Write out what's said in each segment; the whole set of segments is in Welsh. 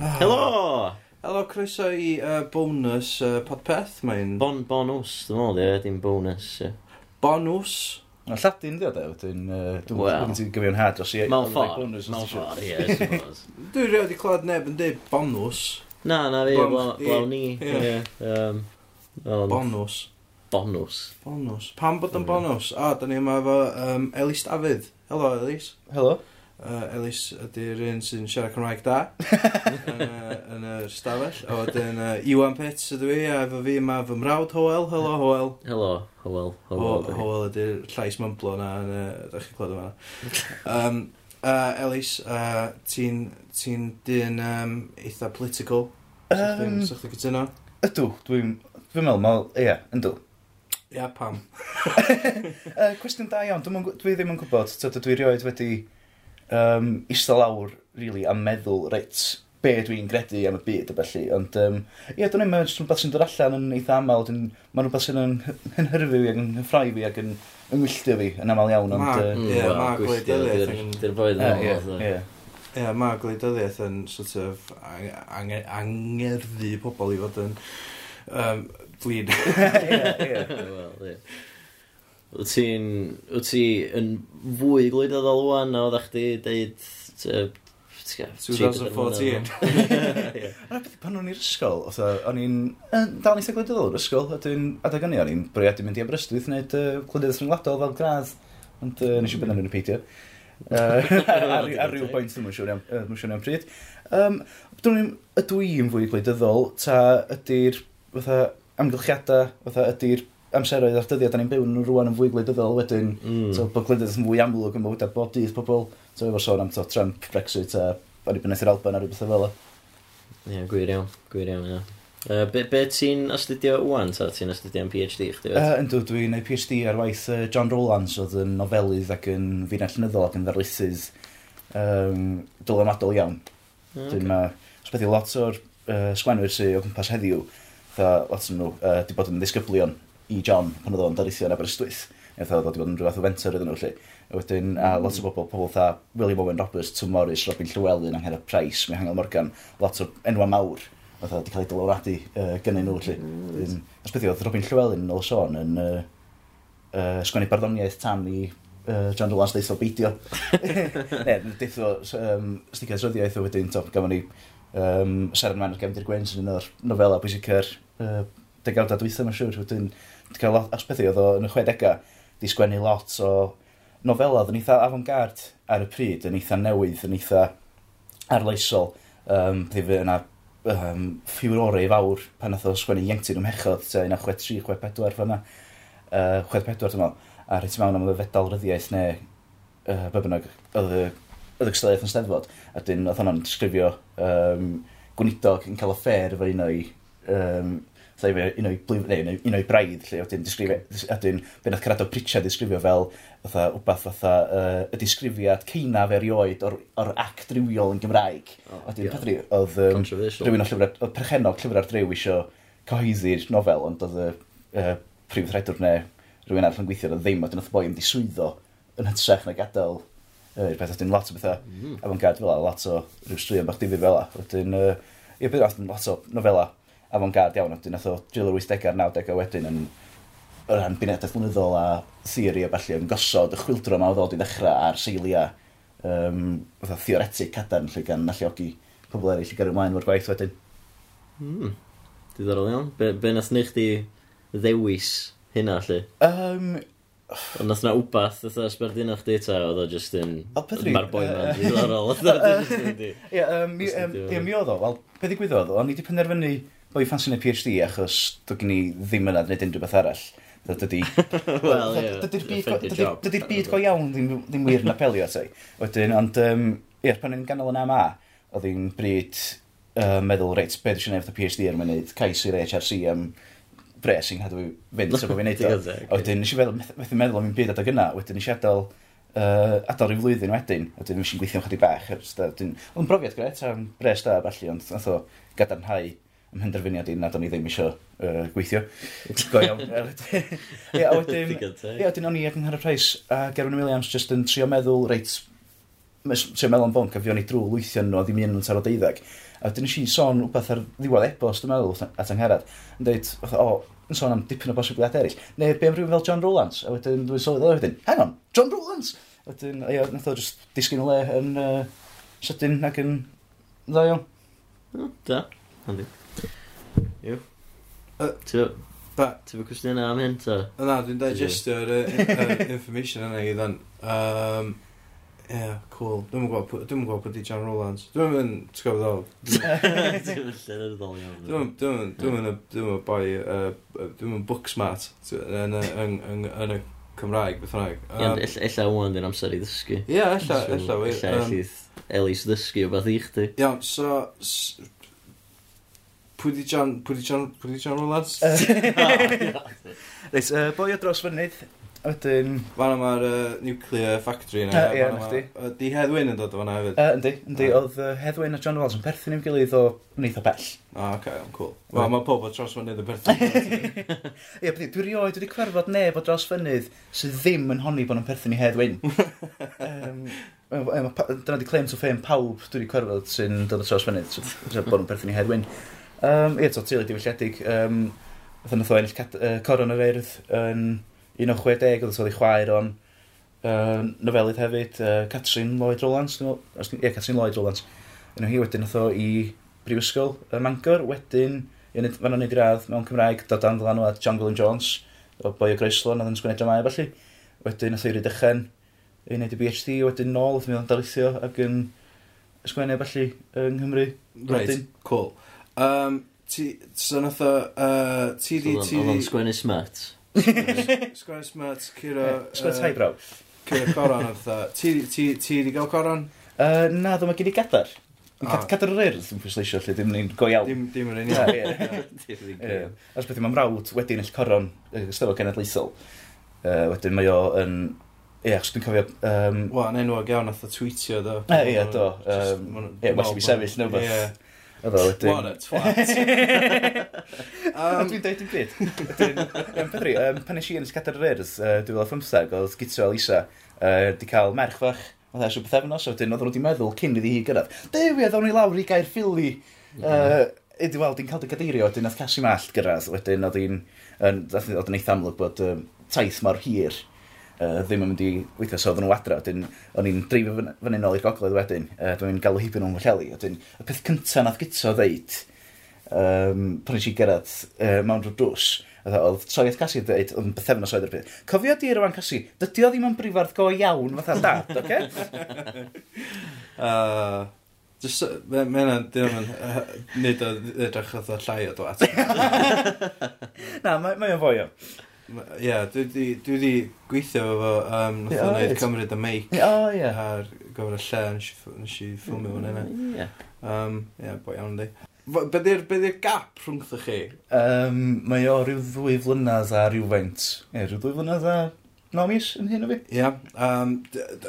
Ah. Helo! Helo, croeso i uh, bonus uh, podpeth. Mae'n Bon bonus, dwi'n meddwl, dwi ddim bonus. ie. bonus. Mae'n Lladin ddio de, wedyn yy, dwi'n Wel. well. ti'n gyfio'n had os i... Mewn ffordd, mewn ffordd, ie, I suppose. Dwi rhaid wedi clywed neb yn dweud bonus. Na, na fi, Bom- blaw- ie. blaw ni. Ie. ie, yym, ond Bonus. Bonws. Bonus. Pam bod yn bonus? A, da ni yma efo um, Elis Dafydd. Helo, Elis. Helo uh, Elis ydy'r un sy'n siarad Cymraeg da yn, uh, yn yr stafell. A wedyn uh, Iwan Pets ydw i, a efo fi yma fy mrawd Hoel. Helo, Hoel. Helo, Hoel. Hoel, Hoel ydy'r llais mymblo na, yn, uh, da chi'n clod yma. Um, uh, Elis, uh, ti'n ti dyn um, eitha political? Um, Sa'ch chi'n cytuno? Ydw, dwi'n Dwi'n meddwl, mae, ie, yndw. Ia, pam. uh, cwestiwn da iawn, dwi, dwi ddim yn gwybod, dwi rioed wedi um, eistedd lawr, really, a meddwl, reit, be dwi'n gredu am y byd o felly, ond um, ie, dwi'n meddwl, mae'n rhywbeth sy'n dod allan yn eitha aml, mae'n rhywbeth sy'n yn hyrfu fi ac yn hyffrau fi ac yn yngwylltio fi yn aml iawn. Ond, ie, mae gwleidyddiaeth. Dy'r boedd yn Ie, mae gwleidyddiaeth yn sort of angerddu pobl i fod yn um, flin. Ie, ie. Wyt ti'n... Wyt ti yn fwy gwleidyddol rwan na oeddech chi dweud... 2014. Yna beth pan o'n i'r ysgol, o'n i'n dal ni'n gwleidyddol o'r ysgol, a dwi'n adeg o'n i'n bwriadu mynd i Aberystwyth wneud gwleidydd rhyngwladol fel gradd, ond nes i bydd yn peidio. Ar ryw bwynt ddim yn siŵr iawn pryd. Ydw i'n fwy gwleidyddol, ta ydy'r amgylchiadau, ydy'r amseroedd a'r dyddiad, da ni'n byw nhw rwan yn fwy gwleidyddol wedyn, mm. so, bod gwleidydd yn fwy amlwg yn bywydau bob dydd pobl, so efo sôn am to, Trump, Brexit a Aribynaeth i'r Alban a rhywbeth fel o. Ie, yeah, gwir iawn, gwir iawn, ie. Uh, be, be ti'n astudio wwan, ta? Ti'n astudio am PhD, chdi? Uh, yndw, dwi'n ei PhD ar waith uh, John Rowlands, oedd yn nofelydd ac yn finnau llynyddol ac yn ddarlithydd um, dylamadol iawn. Okay. Dwi'n ma, sbeth i lot o'r uh, sgwenwyr sy'n o gwmpas heddiw, dda, lot o'n nhw, uh, di bod yn ddisgyblion i John pan oedd o'n darithio yn Aberystwyth. Efo oedd o wedi bod yn rhywbeth o fenter iddyn nhw, lle. A wedyn, a lot o bobl, pobl tha, William Owen Roberts, Tom Morris, Robin Llywelyn, Angela Price, Mae Hangel Morgan, lot o enwa mawr oedd wedi cael ei dyloradu uh, gynnyn nhw, lle. Mm, Ysbythi, oedd Robin Llywelyn, ôl sôn, yn uh, uh, sgwennu barddoniaeth tan i uh, John Rowlands deitho beidio. ne, deitho um, stigau sryddiaeth o wedyn, to, gafon ni um, Seren Man ar Gefndir Gwen sy'n un o'r nofela pwysica'r uh, degawda dwythau mae'n siŵr. Wedyn, Dwi'n cael lot, achos oedd o yn y 60au, di sgwennu lot o nofela, oedd yn eitha avant-gard ar y pryd, yn eitha newydd, yn eitha arloesol. Um, Ddi yna um, ffiwrori fawr pan oedd o sgwennu ieunctid ymhechod, te, yna. 63, 64 fanna, uh, 64 dyma, a rhaid ti mewn am y fedal ryddiaeth neu uh, bybynnag oedd y oedd y gystadlaeth yn steddfod, a dyn oedd hwnna'n disgrifio um, gwnidog yn cael affair efo un o'i um, lle fe un o'i blif, neu un o'i, un o'i braidd, lle wedyn disgrifio, wedyn be nath Carado Pritchard disgrifio fel fatha, wbath fatha uh, y disgrifiad ceina fe erioed o'r, or act rywiol yn Gymraeg. Oh, wedyn yeah. Padri, oedd um, rhywun o llyfr, oedd perchenog llyfr ar drew isio cyhoeddi'r nofel, ond oedd y uh, prif thredwr neu rhywun arall yn gweithio, oedd ddim, wedyn oedd y boi yn diswyddo yn hytrach na gadael uh, beth ydyn lot o bethau mm. avant-garde fel la, lot o rhyw straeon bach difyr fel la. Wedyn, uh, ie, beth ydyn lot o nofela avant-garde iawn, wedyn nath o dril yr 80au'r 90au wedyn yn o ran bunedau mlynyddol a theori a falle yn gosod y chwildro yma o ddod i ddechrau a'r seiliau um, theoretic cadarn lle gan alluogi pobl eraill i gyrru ymlaen o'r gwaith wedyn. Mm. Diddorol iawn. Be, be nath neu chdi ddewis hynna lle? Um, Ond nath na wbath, oedd ysberd un o'ch data, oedd o just yn... O, Pedri... Mae'r boi ma'n ddiddorol, oedd o just yn di... Ie, mi oedd o, wel, pe ddigwyddodd, o'n i wedi penderfynu o i ffansi neu PhD achos dwi gen i ddim yna gwneud unrhyw beth arall. Dydy... Wel, ie. Dydy'r byd go iawn ddim wir yn apelio ti. Wedyn, ond, um, ie, pan yn ganol yn AMA, oedd hi'n bryd uh, meddwl, reit, beth ydych chi'n efo PhD ar er mynd, cais i'r HRC am bres i'n cadw fynd sef o fi'n neud o. Wedyn, nes i feddwl, methu meddwl am un byd adag yna, wedyn nes i adael, uh, adael rhyw flwyddyn wedyn, wedyn nes i'n gweithio'n chydig bach. Oedd yn brofiad gret, am bres da, falle, ond nath o gadarnhau ym mhenderfyniad i nad o'n i ddim eisiau uh, gweithio. Go iawn. Ie, a wedyn, ie, wedyn o'n i ac ag Nghanner Price a Gerwyn Williams just yn trio meddwl, reit, trio meddwl am bonc a fi o'n i drwy lwythio nhw a ddim un yn taro deuddeg. A wedyn eisiau sôn rhywbeth ar ddiwedd e-bost, dwi'n meddwl, at angherad, yn dweud, o, oh, yn sôn am dipyn o bosibiliad eraill. Neu be am rhywun fel John Rowlands, a wedyn dwi'n sôn o wedyn, hang on, John Rowlands! A wedyn, ie, nath o just disgyn o le yn uh, sydyn ac yn dda iawn. Da, handi. Yw. Uh, ti'n fwy cwestiynau am hyn, ta? Na, dwi'n digestio'r yy, information yna i ddan. Um, yeah, cool. Dwi'n gwybod pw- dwi'm yn gwybod pwy di John Rowlands. Dwi'n mynd, ti'n gwybod ddol? Ti'n mynd llenyddol iawn. Dwi'n dwi'n dwi'n y dwi'n y boi yy, dwi'n yn booksmart t- yn y- yn yn yn y Cymraeg beth bynnag. Iawn, Yym, ell- Ella wan dyn amser i ddysgu. Ie, ella So, ella wir. Ella yym, ellith Elis ddysgu o beth i chdi. Iawn, so s- Pwy di John... Pwy di John... Pwy di John Rollins? Reit, uh, boi o dros fynydd. Wedyn... Fanna mae'r uh, nuclear factory yna. Ie, yna chdi. Di Heddwyn yn dod o fanna hefyd? Uh, yndi, yndi. Oedd uh, Heddwyn a John Rollins yn perthyn i'w gilydd o wneud o bell. O, oce, cool. Wel, mae pob o dros fynydd yn perthyn. Ie, dwi rioed wedi cwerfod neb o dros fynydd sydd ddim yn honni bod yn perthyn i Heddwyn. um, dyna di claim to fame pawb dwi wedi cwerfod sy'n dod o dros fynydd so, bod nhw'n perthyn i Heddwyn. Um, ie, to, teulu diwylliedig. Um, Fytha nath o ennill uh, coron yr eirth yn 1960, oedd oedd ei chwaer o'n uh, nofelydd hefyd, uh, Catrin Lloyd Rowlands, ie, yeah, Catrin Lloyd Rowlands. Yn hi wedyn nath o i Brifysgol y Mangor, wedyn, fan o'n ei gradd mewn Cymraeg, dod dan at John Gwilyn Jones, o boi o Greislo, nad yn sgwneud dramau felly. Wedyn nath o i ryd ychen, i wneud y BHD, wedyn nôl, oedd mi o'n darlithio ac yn sgwennu felly yng Nghymru. Right, cool. Um, ti, so nath o, uh, ti di, ti. Oedd o'n sgwennu smart. Sgwennu smart, Ciro... Sgwennu tai highbrow. Curo coron, oedd Ti di gael coron? Uh, Na, ddim yn gyd i gadar. Cadar yr urdd, dwi'n pwysleisio, lle ddim ni'n go iawn. Dim, dim yr un iawn. Os beth mae'n mrawd wedyn eich coron, ystafell genedlaethol. Uh, Wedyn mae o yn Ie, achos dwi'n cofio... Um... Wel, yn enwog iawn, nath o tweetio, do. Ie, ie, do. Um, ie, well, mi sefyll, neu beth. Efo wedyn... What a twat. um, Dwi'n dweud dim byd. Pedri, um, pan eisiau yn ysgadar yr urs, uh, 2015, oedd Gitro Elisa uh, di cael merch fach. Oedd eisiau beth efnos, a wedyn oedd nhw wedi meddwl cyn iddi hi gyrraedd. Dewi, oedd nhw i lawr i gair ffili. Uh, Ydy, wel, di'n cael dy gadeirio, wedyn oedd Casi Mallt gyrraedd. Wedyn oedd hi'n... Oedd yn eitha amlwg bod um, taith mor hir uh, ddim yn mynd i weithio, so oedden nhw adra, dyn, o'n i'n dreifio fan hyn ôl i'r gogledd wedyn, uh, dwi'n galw hibyn nhw'n gwelleli, a y peth cyntaf nath gyto ddeud, um, pan eisiau gerad uh, mewn drwy drws, oedd troiad Cassi yn dweud, oedd yn bythefnos oedd yr peth. cofio di Rowan Cassi, dydy o ddim yn brifardd go iawn fatha dad, oce? Uh, just, mae yna, dyn nhw'n nid o edrych oedd o llai o dwat. Na, mae o'n fwy o. Ie, yeah, dwi wedi gweithio efo, um, nath o'n gwneud cymryd y meic oh, yeah. ar gyfer y lle, nes i ffilmio hwn yna. Ie. Ie, boi iawn di. Be di'r gap rhwngth chi? Um, mae o rhyw ddwy flynydd a rhywfaint. Ie, rhyw ddwy flynydd a no mis yn hyn o fi. Ie, um,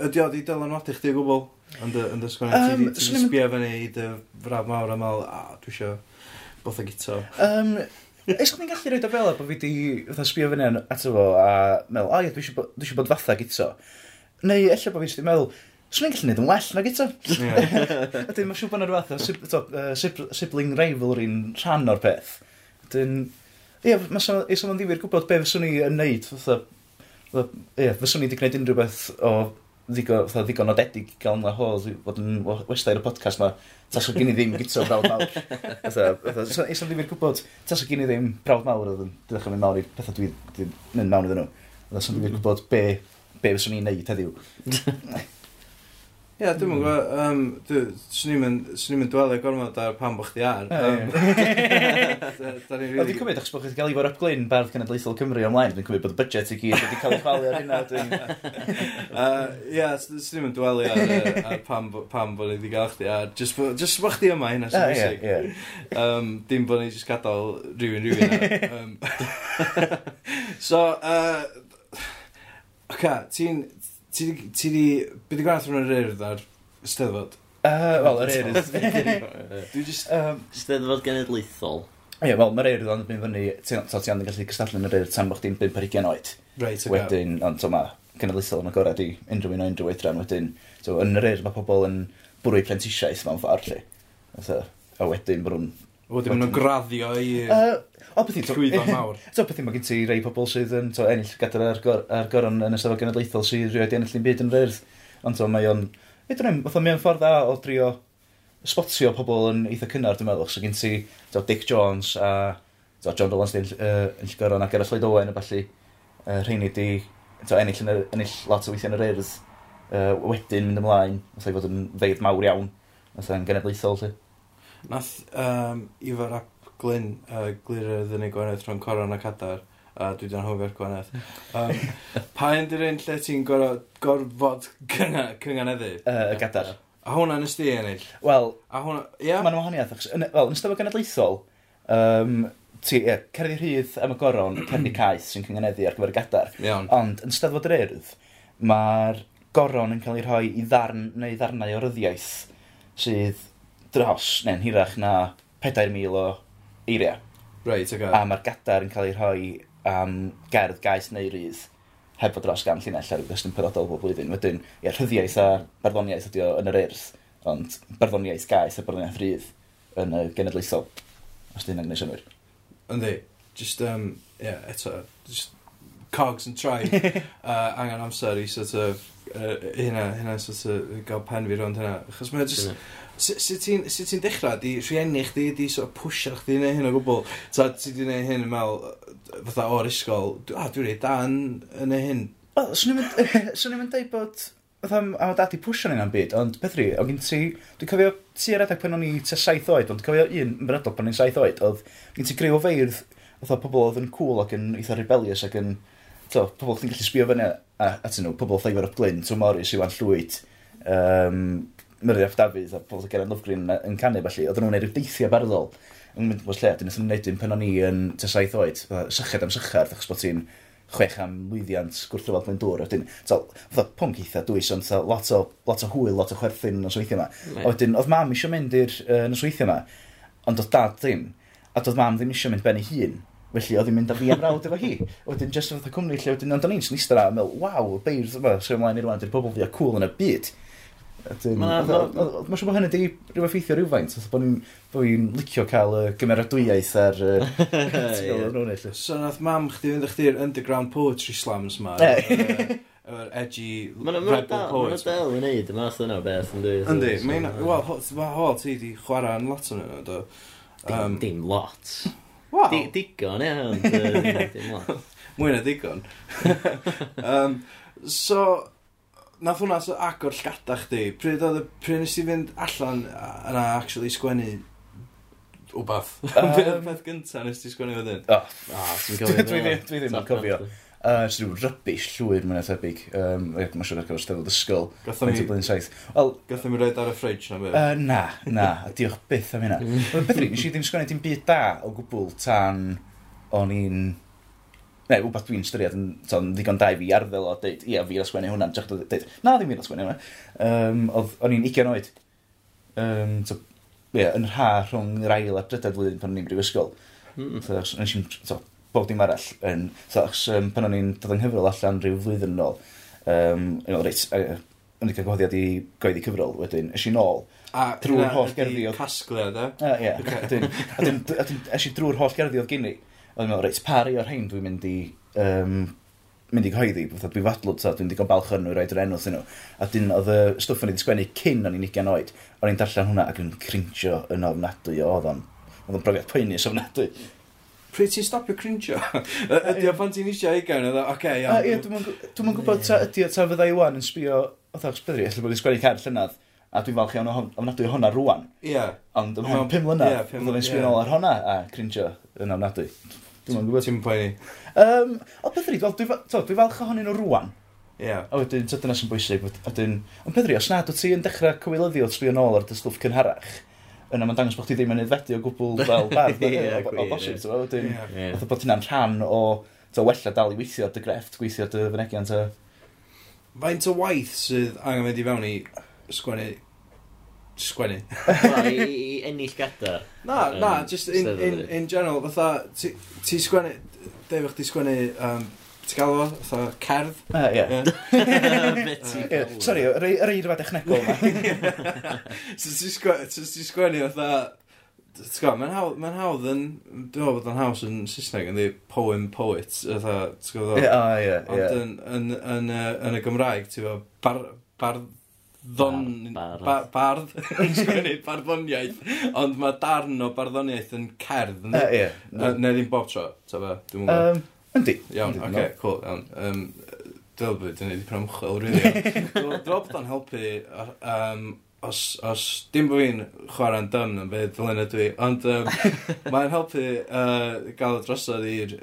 ydi o di dylanwadu chdi o gwbl? Ond yn dysgwrn, um, ti wedi sbio fyny i dy fraf mawr am al, a dwi eisiau botha gito. Um, Eich ni'n gallu rhaid o fel bod fi wedi fatha sbio fyny ato fo a meddwl, o ie, dwi eisiau bod fatha gyto. Neu ella bod fi wedi meddwl, swn i'n gallu neud yn well na gyto. Ydyn, mae'n siŵr bod yna rhywbeth o sibling rivalry'n rhan o'r peth. Ydyn, ie, mae sôn ddifur gwybod be fyswn i yn neud, fatha, ie, fyswn i wedi gwneud unrhyw beth o ddigon, ddigon i gael yna ho, fod yn westau'r podcast yma. Tasog gen i ddim gytro brawd mawr. Isa ddim i'r gwybod, tasog gen i ddim brawd mawr oedd yn dydych chi'n mynd mawr i'r pethau dwi'n mynd mewn iddyn nhw. Tasog gen i'r mm. gwybod be, be fyswn i'n neud heddiw. Ie, dwi'n mwyn gwybod, um, swn i'n dwelu gormod ar pan bych di ar. Oedd i'n cymryd achos bod chi'n cael ei fod upglyn bardd Cenedlaethol Cymru ymlaen, dwi'n cymryd bod y budget i gyd wedi cael ei chwalu ar hynna. Ie, swn i'n dwelu ar ar pam, pam bod ni wedi cael chdi ar. Just bod chdi yma hynna sy'n bwysig. Dim bod ni just gadael rhywun rhywun. ar. Um, So, uh, Oca, ti'n Ti di... Be di gwaith rhywun yr urdd ar steddfod? Uh, wel, yr urdd. Dwi just... Um, steddfod genedlaethol. Ie, wel, mae'r urdd ond mynd fyny... To ti ond yn gallu cystadlu'n yr urdd tan bod chdi'n 5-20 oed. Right, okay. Wedyn, ond to ma, genedlaethol yn agored i unrhyw un o unrhyw oedran. Wedyn, so, yn yr urdd mae pobl yn bwrw prentisiaeth mewn ffordd, lle. A wedyn, bod nhw'n... Wedyn, maen nhw'n graddio i... Uh, O, beth Llwyddo mawr. So, beth i, mae gen ti rei pobl sydd yn to, ennill gadar ar, gor, ar goron yn ystafell genedlaethol sydd rioed ennill yn byd yn fyrdd. Ond to, mae o'n... Ei, dwi'n meddwl, mae o'n ffordd dda o drio spotio pobl yn eitha cynnar, dwi'n meddwl. So, gen ti to, Dick Jones a to, John Dolan sydd yn uh, ennill goron a Gerard Lloyd Owen a falle. Uh, rheini di to, ennill, yn, ennill lot o weithiau yn yr urdd. Uh, wedyn mynd ymlaen, oedd fod yn feidd mawr iawn, oedd e'n genedlaethol, lle. Nath um, Ifar ap glyn, uh, glir y ddynnu gwanaeth rhwng coron a cadar, a dwi dan hwfio'r gwanaeth. Um, pa un di'r un lle ti'n gorfod cynganeddu? Uh, y gadar. A hwnna nes di ennill? Wel, a hwnna, ie? Mae'n wahaniaeth, wel, yn ystafell genedlaethol, um, ti, ie, cerddi rhydd am y goron, cerddi caeth sy'n cynganeddu ar gyfer y gadar. Iawn. Ond, yn steddfod yr urdd, mae'r goron yn cael ei rhoi i ddarn neu ddarnau o ryddiaeth sydd dros, neu'n hirach na 4,000 o eiriau. Right, okay. A mae'r gadar yn cael ei rhoi am gerdd gais neu rydd heb fod dros gan llinell ar y gwestiwn penodol bob blwyddyn. Wedyn, ie, rhyddiaeth a barddoniaeth ydy o yn yr urth, ond barddoniaeth gais a barddoniaeth rydd yn y genedlaethol, os dyn gwneud synwyr. Yndi, just, um, yeah, eto, just cogs and try, uh, angen amser i sort of, uh, hynna, hynna sort of, gael pen fi rond hynna, achos mae just, yeah. Sut ti'n ti dechrau? Di rhieni chdi, di so pwysio chdi neu hyn o gwbl? Ta ti di neu hyn yn meddwl, fatha o'r isgol, a dwi'n rhaid dan yn hyn? Wel, swn i'n mynd dweud bod fatha, am am dati pwysio ni'n am byd, ond beth rhi, o gyn ti, dwi'n cofio ti ar edrych pan o'n i te saith oed, ond cofio un yn benodol pan o'n i'n saith oed, oedd gyn ti greu o feirdd, fatha pobl oedd yn cool ac yn eitha rebellious ac yn, to, pobl chdi'n gallu sbio fyny atyn nhw, pobl oedd efo'r glyn, Tom Morris, Iwan Llwyd, um, Murray F. Davies a pobl sy'n Geraint Lofgren yn canu felly, oedden nhw'n neud rhyw deithiau barddol. Yn mynd bod lle, dyn nhw'n neud un pen o'n i yn tysaith oed, sychad am sychad, achos bod ti'n chwech am lwyddiant gwrthryfel blwyddyn dŵr. Wedyn, fatha pwnc eitha dwys, ond lot o, lot o hwyl, lot o chwerthin yn nosweithio yma. A wedyn, oedd mam eisiau mynd i'r uh, nosweithio yma, ond oedd dad ddim. A oedd mam ddim eisiau mynd ben ei hun. Felly, oedd hi'n mynd â fi am rawd efo hi. Wedyn, just fatha cwmni lle, wedyn, ond o'n i'n snista a meddwl, waw, beirdd yma, sy'n ymlaen i'r rwan, dy'r bobl fi a cool yn y byd. Mae'n siŵr bod hynny wedi rhyw effeithio rhywfaint, oedd bod ni'n bo ni licio cael y gymeradwyaeth ar... So nath mam chdi fynd chdi'r underground poetry slams ma. Eh. Yr edgy rebel poets. Mae'n dal yn neud y math yna beth yn dweud. Yndi, mae'n... Wel, hol ti wedi chwarae yn lot o'n yna, do. Um, dim, dim lot. Wow. Digon, ie. ond dim lot. Mwy na digon. um, so, nath hwnna so agor llgada chdi. Pryd oedd y... Pryd nes i fynd allan yna actually sgwennu wbath. Um, Peth gynta nes ti sgwennu fyddin? O, oh, dwi ddim yn cofio. Uh, Swn nhw'n rybys llwyr mwyn tebyg. Um, Mae'n siŵr ar gyfer stafell ysgol. Gatho mi... Blyn saith. Wel... Gatho mi roed ar y ffridge na beth? Uh, na, na. A diolch byth am hynna. Beth rydyn, nes i ddim sgwennu dim byd da o gwbl tan o'n i'n neu wbeth dwi'n styried yn ton, ddigon da i fi arddel o deud, ia, fi'n asgwennu hwnna, jach deud, na, ddim fi'n asgwennu hwnna. Um, oedd, o'n i'n 20 oed, um, so, ie, yn rha rhwng yr ail a drydedd flwyddyn pan o'n i'n brifysgol. Mm. So, nes i'n, so, bob dim arall, yn, so, um, pan o'n i'n dod yng nghyfrol allan rhyw flwyddyn yn ôl, um, yn ôl, reit, o'n i'n cael gwahoddiad i goeddi cyfrol, wedyn, ys i'n ôl, A drwy'r holl gerddi oedd... Casgliad, e? A, ie. A dyn, drwy'r holl gerddi oedd gynni. Oedd yn meddwl, reit, pari o'r rhain dwi'n mynd i um, mynd i gyhoeddi, fatha dwi'n fadlwg, so dwi'n digon balch yn nhw i roed yr enw thyn nhw. A dyn oedd y stwff yn ei sgwennu cyn o'n i'n 20 oed, o'n i'n darllen hwnna ac yn crincio yn ofnadwy o oedd o'n, oedd o'n brofiad poenus ofnadwy. Pryd ti'n stopio crincio? ydy o pan ti'n eisiau ei gawn, oedd o, oce, iawn. Ie, dwi'n gwybod, ta ydy o ta fydda i wan yn sbio, oedd o'ch sbydri, allai bod i'n sgwennu car llynydd, a dwi'n falch iawn o ofnadwy honna rwan. Ie. Yeah. Ond ym mhen pum mlyna, yeah, dwi'n yeah. sgrin ôl ar honna a cringe yn ofnadwy. Dwi'n mwyn gwybod. Ti'n poeni? Um, o beth ryd, wel, dwi'n falch ohonyn nhw rwan. Ie. Yeah. A wedyn, so dyna sy'n bwysig. Wedyn, ond Pedri, os nad wyt ti yn dechrau cywilyddio sbio nôl ar dy stwff cynharach, yna mae'n dangos bod chdi ddim yn edfedu o gwbl fel bardd o bosib, ti'n fawr, wedyn, oedd bod hynna'n rhan o to wella dal i weithio dy grefft, gweithio dy fynegiant. Faint o waith sydd angen mynd i fewn i sgwennu sgwennu. I, I ennill gadar. Na, um, na, just in, in, in general, fatha, ti, ti sgwennu, dweud eich ti sgwennu, um, ti gael o, fatha, cerdd? Uh, yeah. yeah. Sorry, yr eirfa dechnegol yma. so ti sgwennu, fatha, ti'n gwybod, mae'n hawdd, mae'n hawdd yn, dwi'n meddwl bod o'n haws yn Saesneg yn ddi poem poet, fatha, ti'n gwybod? Ie, o, ie, ie. Ond yn, yn, yn, yn, y Gymraeg, ti'n gwybod, bar, bar, ddon... Bardd. Bardd. Sgwennu, barddoniaeth. Ond mae darn o barddoniaeth yn cerdd, ynddi? Ie. Neu ddim bob tro, ta fe? Dwi'n mwyn. Yndi. Iawn, oce, cool, iawn. Um, Dwi'n bod yn edrych yn ymchwil, rili. Dwi'n bod yn helpu, um, os, os dim bod fi'n chwarae'n dym yn byd, fel yna dwi, ond um, mae'n helpu uh, gael y drosodd i'r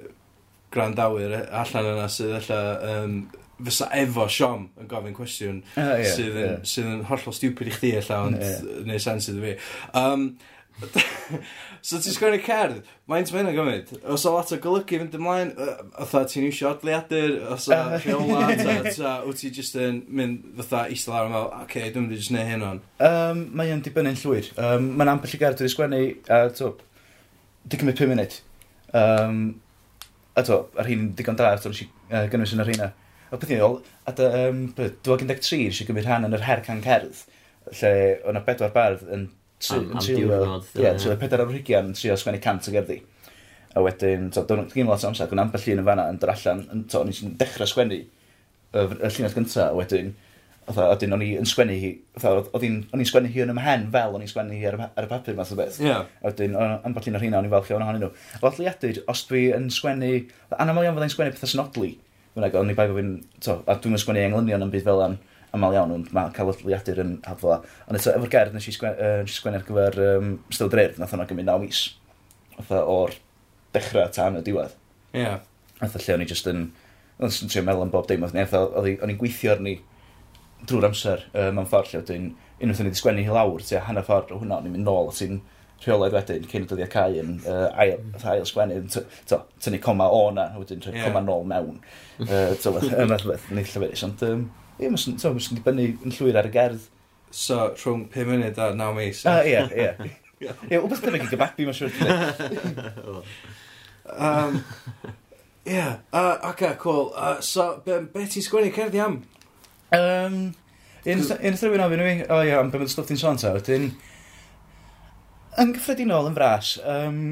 grandawyr allan yna sydd allan um, fysa efo Siom yn gofyn cwestiwn uh, oh, yeah, sydd, yn, yeah. sydd yn hollol stupid i chdi allan, ond yeah. neu sens iddo fi. Um, so ti'n sgwennu cerdd, mae'n mynd yn gymryd. Os o lot o golygu fynd ymlaen, fatha ti'n iwsio odliadur, os o ah. rheola, ta, wyt ti jyst yn mynd fatha eistedd lawr yma, oce, okay, dwi'n mynd i jyst neu hyn o'n. Um, mae yn dibynnu'n llwyr. Um, mae'n ambell i gerdd dwi'n sgwennu, a to, di cymryd 5 munud. Um, a to, ar hyn digon da, to, nes i uh, gynnwys yn yr hynna. O beth i'n ôl, a dy, um, 2013 eisiau gymryd rhan yn yr her can cerdd, lle oedd yna bedwar bardd yn trilio, ie, trilio pedair o'r hygian yn trio sgwennu cant o gerddi. A wedyn, to, dwi'n gymryd lot o amser, gwna ambell un yn fanna yn dod allan, yn to, nes i'n dechrau sgwennu y, y llinell gyntaf, a wedyn, Otha, oedden o'n i yn sgwennu hi, o'n i'n sgwennu hi yn ymhen fel o'n i'n sgwennu hi ar, ar y papur math o beth. Yeah. Oedden, am bod un o'r hynna, o'n i'n falch iawn ohonyn nhw. Lot liadyd, os dwi yn sgwennu, anaml iawn fyddai'n sgwennu pethau synodlu, bynnag, ond ni bai bod fi'n... to, A dwi'n mynd sgwennu englynion yn byd fel am aml iawn, ond mae cael ydliadur yn hafla. Ond eto, efo'r gerdd nes i sgwennu ar gyfer um, Still Dreir, nath hwnna gymryd 9 mis. Fatha o'r dechrau tan y diwedd. Ie. Yeah. Fatha lle o'n i just yn... O'n i'n trio meddwl am bob dim, o'n i'n gweithio arni drwy'r amser uh, mewn ffordd lle, wedyn unwaith o'n i wedi sgwennu hi lawr, ti'n hanner ffordd o hwnna, o'n i'n mynd nôl, ti'n rheolaidd wedyn cyn y dyddiau cae yn uh, ail, ail sgwennu, tynnu coma o na, wedyn rhoi yeah. coma nôl mewn. Uh, Tylwyth, yna llwyth, neu llyfyrus, ond um, ie, mae'n mynd dibynnu yn llwyr ar y gerdd. So, rhwng 5 munud a 9 mis. Ah, ie, ie. Ie, wbeth dyna gyda babi, mae'n siwr. Um, Ie, yeah. uh, okay, cool. Uh, so, be, be ti'n sgwennu cerddi am? Um, un ystod rhywun ofyn i mi, o ie, am beth mae'n stwff ti'n sôn ta, wedyn... Yn gyffredinol yn fras, um,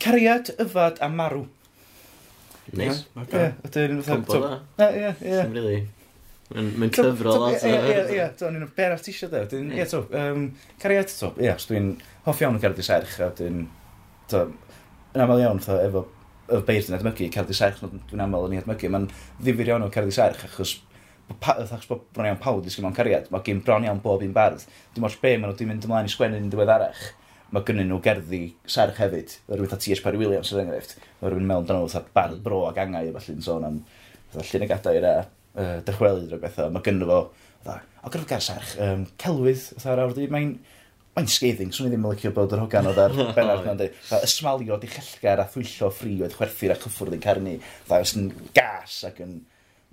cariad, yfad a marw. Nice. Ie, ydyn... Combo da. Ie, ie. Sim rili. Mae'n cyfro lot. Ie, ie, ie. Dwi'n un o'r tisio da. Ie, to. Cariad, to. Ie, os dwi'n hoff iawn yn cariad i serch, a dwi'n... Yn aml iawn, to, efo y beirdd yn edmygu, cariad i serch, dwi'n aml yn ei edmygu. Mae'n ddifur iawn o cariad i serch, achos achos bod bron iawn pawb ddysgu mewn cariad, mae gen bron iawn bob un bardd. Dim ots be, maen nhw wedi mynd ymlaen i sgwennu'n diweddarach. ddiweddarach mae gynnyn nhw gerddi serch hefyd. yr Rwy'n a T.H. Parry Williams yr enghraifft. Mae rhywun mewn dan nhw fatha bar hmm. bro ag angau efallai yn sôn am llunigadau a uh, dychwelyd o bethau. Mae gynnu fo, o gryfgar serch, um, celwydd, fatha'r awr di, mae'n mae'n scathing, swn i ddim yn licio bod yr hogan oedd ar Bernard na'n dweud. Ysmalio di chellgar a thwyllo ffri oedd chwerthu'r a chyffwrdd yn carnu. Dda, os yn gas ac yn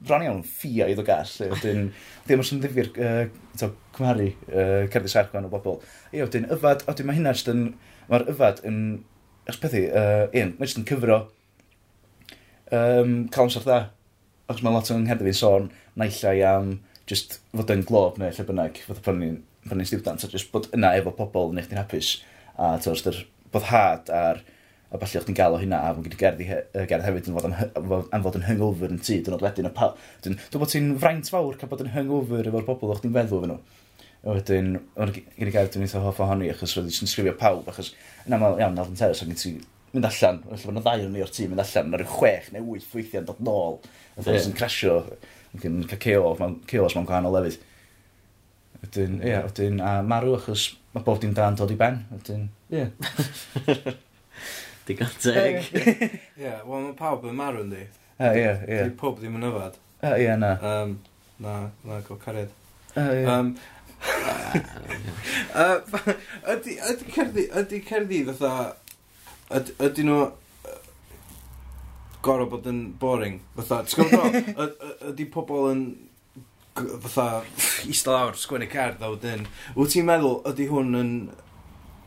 bron iawn ffiaidd o gall. E, wedyn, ddim os yn ddifur uh, to, cymharu uh, cerddi sargwan o bobl. Ie, wedyn, yfad, wedyn mae hynna jyst yn, mae'r yfad yn, os pethu, uh, un, mae jyst yn cyfro um, cael amser dda. Ac mae lot o'n ngherddi fi'n sôn, naillai am just fod yn glob neu lle bynnag, fod pan ni'n pan ni'n stiwdant, a just bod yna efo pobl yn eich hapus, a tos, bod had a'r a falle o'ch ti'n gael o hynna, a fo'n gyda gerddi, he, gerdd hefyd yn fod am, am fod yn hungover yn tu, dyn nhw'n wedyn, y pal. dwi'n bod ti'n fraint fawr cael bod yn hungover efo'r bobl o'ch ti'n feddwl fe nhw. A wedyn, o'n gyda gerddi dwi'n eitha hoff ohoni, achos roedd ti'n sgrifio pawb, achos yn aml iawn, Alton Terrace, o'n ti mynd allan, felly bod yna ddau o'n ni o'r tîm mynd allan, na rhyw chwech neu wyth weithiau'n dod nôl, a ffordd yn crasio, yn cael ceo, ceos mewn gwahanol lefydd. Wedyn, ie, wedyn, a marw achos mae bob dim da'n dod i ben, wedyn, ie. Digon teg. Ie, wel mae pawb yn marw yndi. A ie, ie. Di pob ddim yn yfad. A ie, na. Um, na, na, go cariad. A ie. Um, ydy, ydy cerddi, ydy cerddi fatha, ydy nhw gorau bod yn boring, fatha, ti'n gwybod ydy pobl yn fatha, eistedd lawr, sgwennu cerd a wedyn, wyt ti'n meddwl, ydy hwn yn,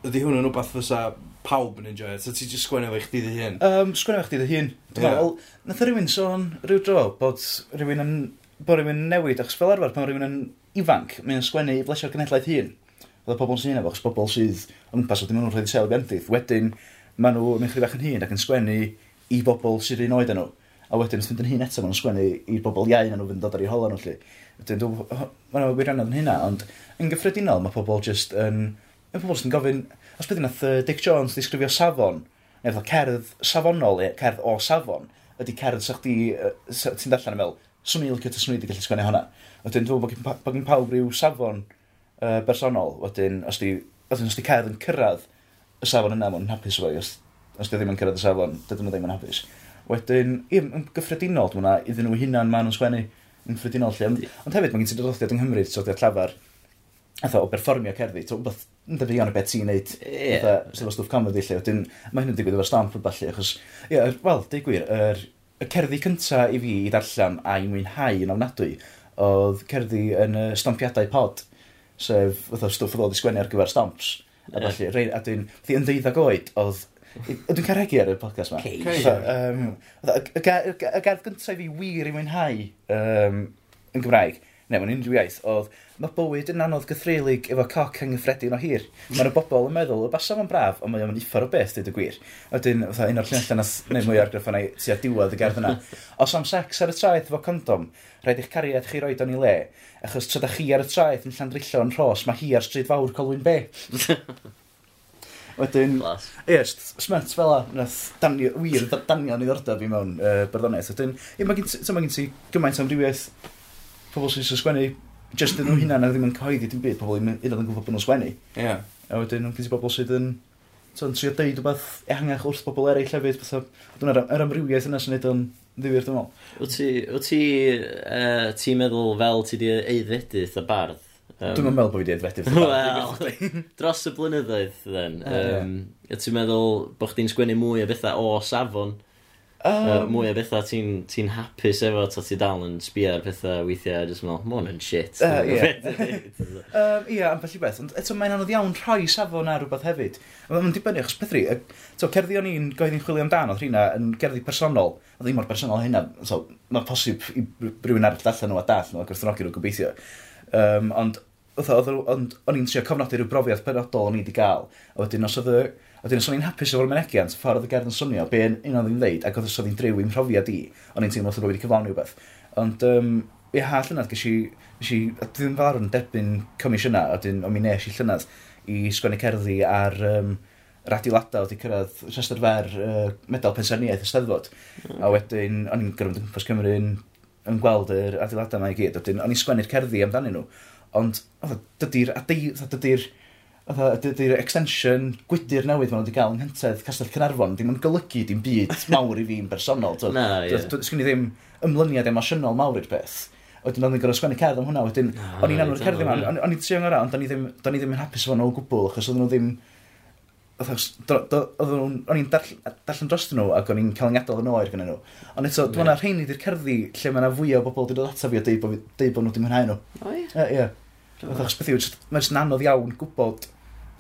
ydy hwn yn rhywbeth fysa pawb yn enjoy it. So ti just sgwennu fe chdi dy hun? Um, sgwennu fe chdi dy hun. Dwi'n yeah. meddwl, nath rhywun sôn rhyw dro bod rhywun yn, bod rhywun yn newid, achos fel arfer pan rhywun yn ifanc, mae'n sgwennu i flesio'r genedlaeth hun. Oedd y pobl sy'n efo, achos pobl sydd yn ympas oedd nhw'n rhaid i sel gandydd. Wedyn, maen nhw yn mynd bach yn hun ac yn sgwennu i bobl sydd un oed yn nhw. A wedyn, os fynd yn hun eto, maen nhw'n sgwennu i'r bobl iau yn nhw fynd dod ar ei hola nhw. Wedyn, maen nhw'n wirionedd yn hynna, ond yn gyffredinol, mae pobl just yn... Mae pobl sy'n gofyn, os byddu nath uh, Dick Jones ddisgrifio safon, neu fatha cerdd safonol, neu cerdd o safon, ydy cerdd sa'ch di, uh, sa, ti'n darllen yn meddwl, swn i'n licio tyswn i wedi gallu sgwennu hwnna. Wedyn, dwi'n bod gen pawb rhyw safon uh, bersonol, wedyn, os di, wedyn, os di cerdd yn cyrraedd y safon yna, mae'n hapus efo, os, os di ddim yn cyrraedd y safon, dydyn nhw ddim yn hapus. Wedyn, ie, yn gyffredinol, dwi'n iddyn nhw hunan maen nhw'n sgwennu yn gyffredinol lle. Ond ond hefyd, mae gen ti dododiad yng Nghymru, dododiad llafar, atho, o berfformio cerddi, ti'n wbeth, yn dyfu iawn o beth ti'n neud, yeah. atho, sef o stwff comedy lle, wedyn, mae hyn yn digwydd efo stamp yn falle, achos, ie, yeah, wel, deud gwir, yr, y cerddi cynta i fi i darllen a i mwynhau yn ofnadwy, oedd cerddi yn y stampiadau pod, sef, fatha, stwff oedd oedd i sgwennu ar gyfer stamps, a yeah. felly, rei, a dwi'n, fi yn ddeuddag oed, oedd, dwi'n caregu ar y podcast ma. Um, y gerdd gyntaf i fi wir i mwynhau um, yn Gymraeg, neu mewn unrhyw iaith, oedd mae bywyd yn anodd gythreilig efo coc anghyffredin o hir. Mae'r bobl yn meddwl, y basa fo'n braf, ond mae o'n uffar o beth, dweud y gwir. A fatha, un o'r llunallan nath neu mwy argraff yna, ti a diwedd y gerdd yna. Os am sex ar y traeth efo condom, rhaid eich cariad chi roed o'n i le, achos tra da chi ar y traeth yn llandrillo yn rhos, mae hi ar stryd fawr colwyn be. Wedyn, ie, yes, smert fel a, nath danio, wir, Daniel ni ddordeb i mewn uh, barddoniaeth. Wedyn, ie, mae gen ti gymaint am rhywiaeth pobl sy'n sy'n sgwennu, just yn nhw hynna, na ddim yn cyhoeddi dim byd, pobl un yn gwybod bod nhw'n sgwennu. Yeah. A wedyn, ond gyda bobl sydd yn so, trio deud rhywbeth ehangach wrth bobl eraill hefyd, beth oedd yr amrywiaeth yna sy'n neud o'n ddifyr, dwi'n meddwl. Wyt ti, wyt ti, uh, ti meddwl fel ti di eiddedu y bardd? Um, Dwi'n meddwl bod fi wedi edfedu Wel, dros y blynyddoedd then, um, yeah. ti'n meddwl bod chdi'n sgwennu mwy o bethau o safon? Um, mwy o bethau ti'n ti hapus efo, ta ti dal yn sbio ar pethau weithiau, a jyst yn meddwl, hwn yn shit. Ie, ie, am felly beth. Ond eto, mae'n anodd iawn rhoi safon ar rhywbeth hefyd. Mae'n dibynnu, achos peth ri, to, cerddi o'n i'n goeddi'n chwilio amdano, oedd rhywna yn gerddi personol, a ddim mor personol hynna, so, mae'n posib i rhywun arall allan nhw a dall nhw, a gwrthnogi nhw gobeithio. Um, ond, oedd, ond, o'n i'n trio cofnodi rhyw brofiad penodol o'n i wedi gael, a wedyn os oedd A dyn, os o'n i'n hapus efo'r menegiant, ffordd oedd y gerdd yn swnio, be yn un o'n ddim ddeud, ac oedd os oedd hi'n drew i'n profiad i, o'n i'n teimlo oedd wedi cyflawni rhywbeth. Ond, um, i ha llynad, gysi, gysi, ddim fawr yn derbyn comisiyna, a dyn, o'n mi nes i llynad i sgwennu cerddi ar um, radiolada oedd i cyrraedd rhestr fer uh, medal pensarniaeth y steddfod. Mm. A wedyn, o'n i'n gyrwyd yn gwmpas Cymru yn, yn gweld yr adeiladau yma i gyd. O'n i'n sgwennu'r cerddi amdanyn nhw. Ond oedd dydy'r dydy Ydy'r extension gwydyr newydd maen nhw wedi cael yng Nghyntedd Castell Cynarfon ddim yn golygu dim byd mawr i fi'n bersonol. Na, ie. Sgwn i ddim ymlyniad emosiynol mawr i'r peth. Oedden nhw'n gorau sgwennu cerdd am hwnna. Wedyn, o'n i'n anwyr cerdd yma. O'n i'n trio ngora, ond o'n i ddim yn hapus efo nhw o gwbl, achos oedden nhw ddim... Oedden O'n i'n darllen dros nhw ac o'n i'n cael yng ngadael yn oer gyda nhw. Ond eto, dwi'n meddwl rheini di'r cerddi lle mae yna fwy o bobl wedi dod ato fi o deud bod nhw ddim yn hau nhw. O, ie. Ie. Mae'n anodd iawn gwybod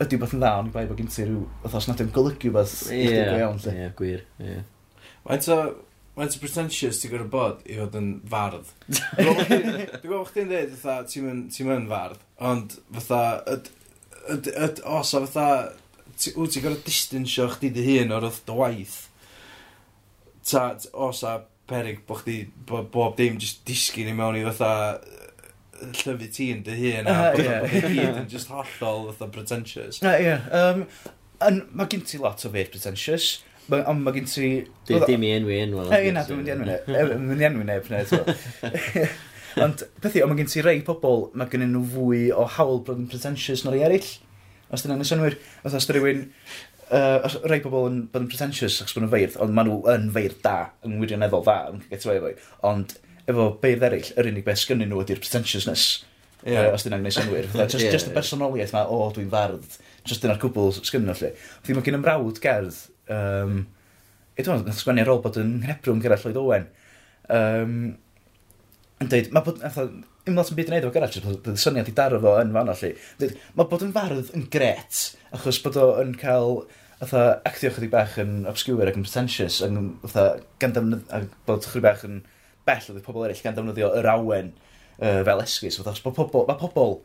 ydy beth yn dda, ond i bai bod gen ti rhyw, oedd os nad yw'n golygu beth yeah, i go iawn. Ie, gwir. ie. Mae'n to, mae'n to pretentious ti'n gwrdd bod i fod yn fardd. Dwi'n gwybod bod chdi'n dweud, fatha, ti'n mynd fardd, ond fatha, os o fatha, wyt ti'n gorfod distansio chdi dy hun o'r wrth dy waith. Ta, os a perig bod chdi, bob dim just disgyn i mewn i fatha llyfu ti yn dy hun a bod yn yn just hollol fatha pretentious. Na, ie. Um, mae gen ti lot o beth pretentious. Ond mae gen ti... Dim i enwi enw. Na, na, dwi'n mynd i enw neb. Dwi'n mynd i enw neb. Ond beth i, ond mae gen ti rei pobl, mae gen nhw fwy o hawl bod yn pretentious na rei eraill. Os dyna'n nesynwyr, os oes rhywun uh, rhai pobl yn bod yn pretentious achos bod nhw'n feirdd, ond maen nhw yn feirdd da, yn wirioneddol da, yn gyda'i fwy. Ond efo beirdd eraill, yr unig beth sgynnyn nhw ydy'r pretentiousness. Yeah. Uh, os dyna'n gwneud synwyr. just, yeah, just y personoliaeth ma, o, dwi'n fardd. Just dyna'r cwbl sgynnyn nhw, lle. Felly mae gen ymrawd gerdd, um, e edrych yn sgwennu ar ôl bod yn Hebrwm Gerall Lloyd Owen. Um, yn dweud, mae bod, atho, dim lot yn byd yn neud efo Gerall, bod y syniad i daro fo yn fan allu. Mae bod yn fardd yn gret, achos bod o'n cael atho, actio chydig bach yn obscure ac yn pretentious, yn, atho, gan bod chydig bach yn bell oedd pobl eraill gan defnyddio yr awen uh, fel esgus. Os bod pobl, mae pobl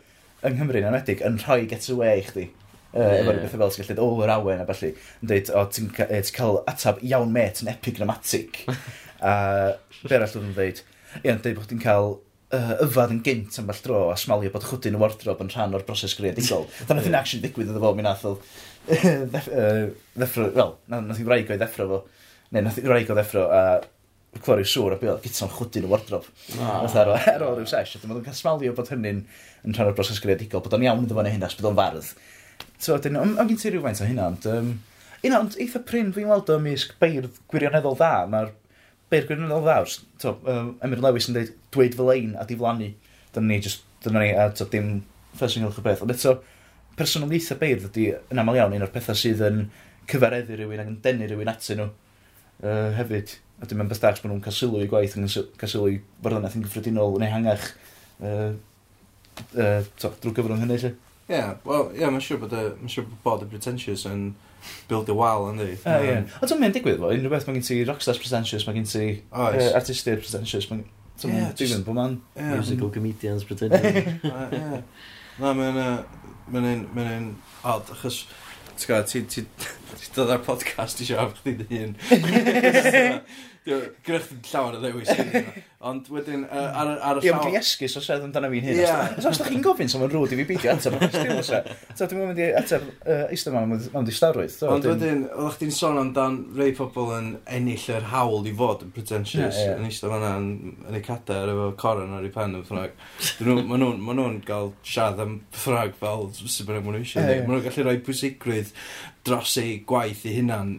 yng Nghymru yn enwedig yn rhoi get away i chdi. Uh, yeah. Efo'r bethau fel sy'n gallu o, yr awen a felly. Yn dweud, o, ti'n cael atab iawn met yn epigrammatic. a be arall oedd yn dweud? Ie, yn dweud bod ti'n cael uh, yfad yn gynt am all dro a smalio bod chwdyn y wardrobe yn rhan o'r broses greadigol. Dyna thyn action digwydd iddo fo, mi nath o ddeffro, wel, nath i wraig o'i ddeffro fo. Neu, nath i wraig o ddeffro a clori siŵr a bydd gyda'n chwdyn y wardrob. Fatha ar, ar ôl rhyw sesh, dwi'n meddwl cael smalio bod hynny'n yn rhan o'r broses greadigol, bod o'n iawn iddo fo'n hynna, bod o'n fardd. So, dyn, o'n gyn ti rhywfaint o hynna, ond... Um, un ond eitha pryn fi'n weld o misg beirdd gwirioneddol dda, mae'r beirdd gwirioneddol dda, wrs, to, um, Emir Lewis yn dweud, dweud fel ein a diflannu, dyna ni, just, dyna ni, a to, dim ffes yn gylch o beth, ond eto, personol eitha beirdd ydy, yn aml iawn, un o'r pethau sydd yn cyfareddu rhywun ac yn denu rhywun atyn nhw uh, hefyd a dim yn bethach bod nhw'n cael sylw i gwaith yn cael sylw i farddoniaeth yn gyffredinol yn ehangach uh, uh, to, drwy gyfrwng hynny, lle. Ie, yeah, wel, ie, yeah, mae'n siŵr bod y, mae'n siŵr bod bod y pretentious yn build a wall, yndi. Ie, ie. Ond dwi'n mynd digwydd fo, unrhyw beth mae gen ti rockstars pretentious, mae gen ti oh, uh, artistiaid pretentious, mae gen yeah, dwi'n bod man. Yeah. Musical comedians pretentious. Ie, Na, mae'n un, mae'n un odd, achos, ti'n gwybod, ti dod ar podcast i siarad chdi dy hun. Gwyrch ddim llawer o ddewis. Ond wedyn, uh, ar, ar y llawer... Ie, esgus os oedd amdano fi'n hyn. Os oes chi'n gofyn someone rwyd i fi beidio ateb, os ti'n. E. So, dwi'n mynd i ateb eistedd yma, ond di starwydd. Ond wedyn, oedd chdi'n sôn amdan rei pobl yn ennill yr hawl i fod yn pretentious. Yn eistedd fanna yn ei cadair efo coron ar ei pen yn ffrag. Mae nhw'n cael siarad am ffrag fel sy'n bynnag mwyn eisiau. Mae nhw'n gallu rhoi pwysigrwydd dros ei gwaith i hunan,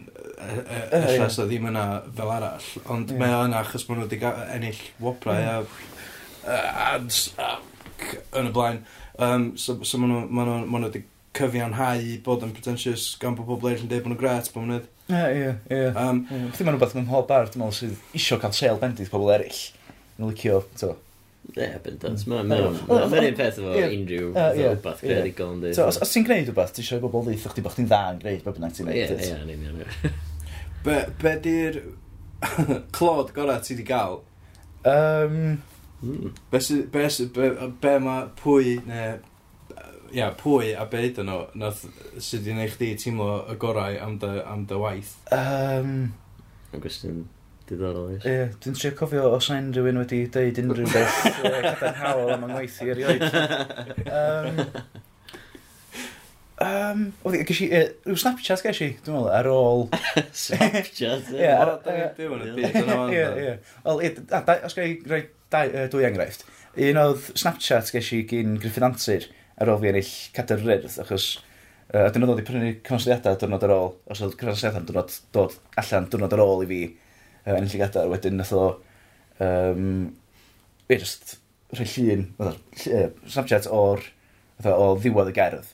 allas so ddim yna fel arall. Ond yeah. mae o yna achos maen nhw wedi ennill wobra mm. a, a, yn y blaen. Um, so, so maen nhw, maen nhw, maen nhw wedi cyfiawnhau bod yn pretentious gan bod pobl eraill yn dweud bod nhw'n gret, bod nhw'n Ie, ie, ie. Beth yma'n rhywbeth mewn mhob bar, dwi'n meddwl sydd isio cael sel bendith pobl eraill. Yn licio, to, Ie, bendant. Mae'n mm. oh, un oh, peth efo unrhyw rhywbeth creadigol. So, os, os ti'n gwneud rhywbeth, ti eisiau bobl ddeithio chdi bod chdi'n dda yn gwneud bod bynnag ti'n gwneud. Ie, ie, yn union. Be, be di'r clod gorau ti wedi gael? Um, mm. Be, be, be, be mae pwy neu ia, pwy a be ydyn nhw nath sydd wedi gwneud chdi teimlo y gorau am dy, am dy waith? Um, Yn Gwestiwn Diddorol eich. Ie, dwi'n trio cofio os yna unrhyw un wedi deud unrhyw beth cadarnhaol am yngweithi erioed. Um, um, oedd i, gysi, uh, rhyw Snapchat gysi, dwi'n meddwl, ar ôl... Snapchat? Ie, ar ôl... Ie, ie. Wel, os gael rhoi dwy enghraifft. Un oedd Snapchat gysi gyn Griffin Antir ar ôl fi ennill cadr rydd, achos Uh, dyn nhw ddod i prynu cyfansliadau diwrnod ar ôl, os oedd cyfansliadau'n dod allan diwrnod ar ôl i fi, uh, ennill i gadar. Wedyn nath o, um, e, just rhoi llun, snapchat o'r, o ddiwedd y gerdd,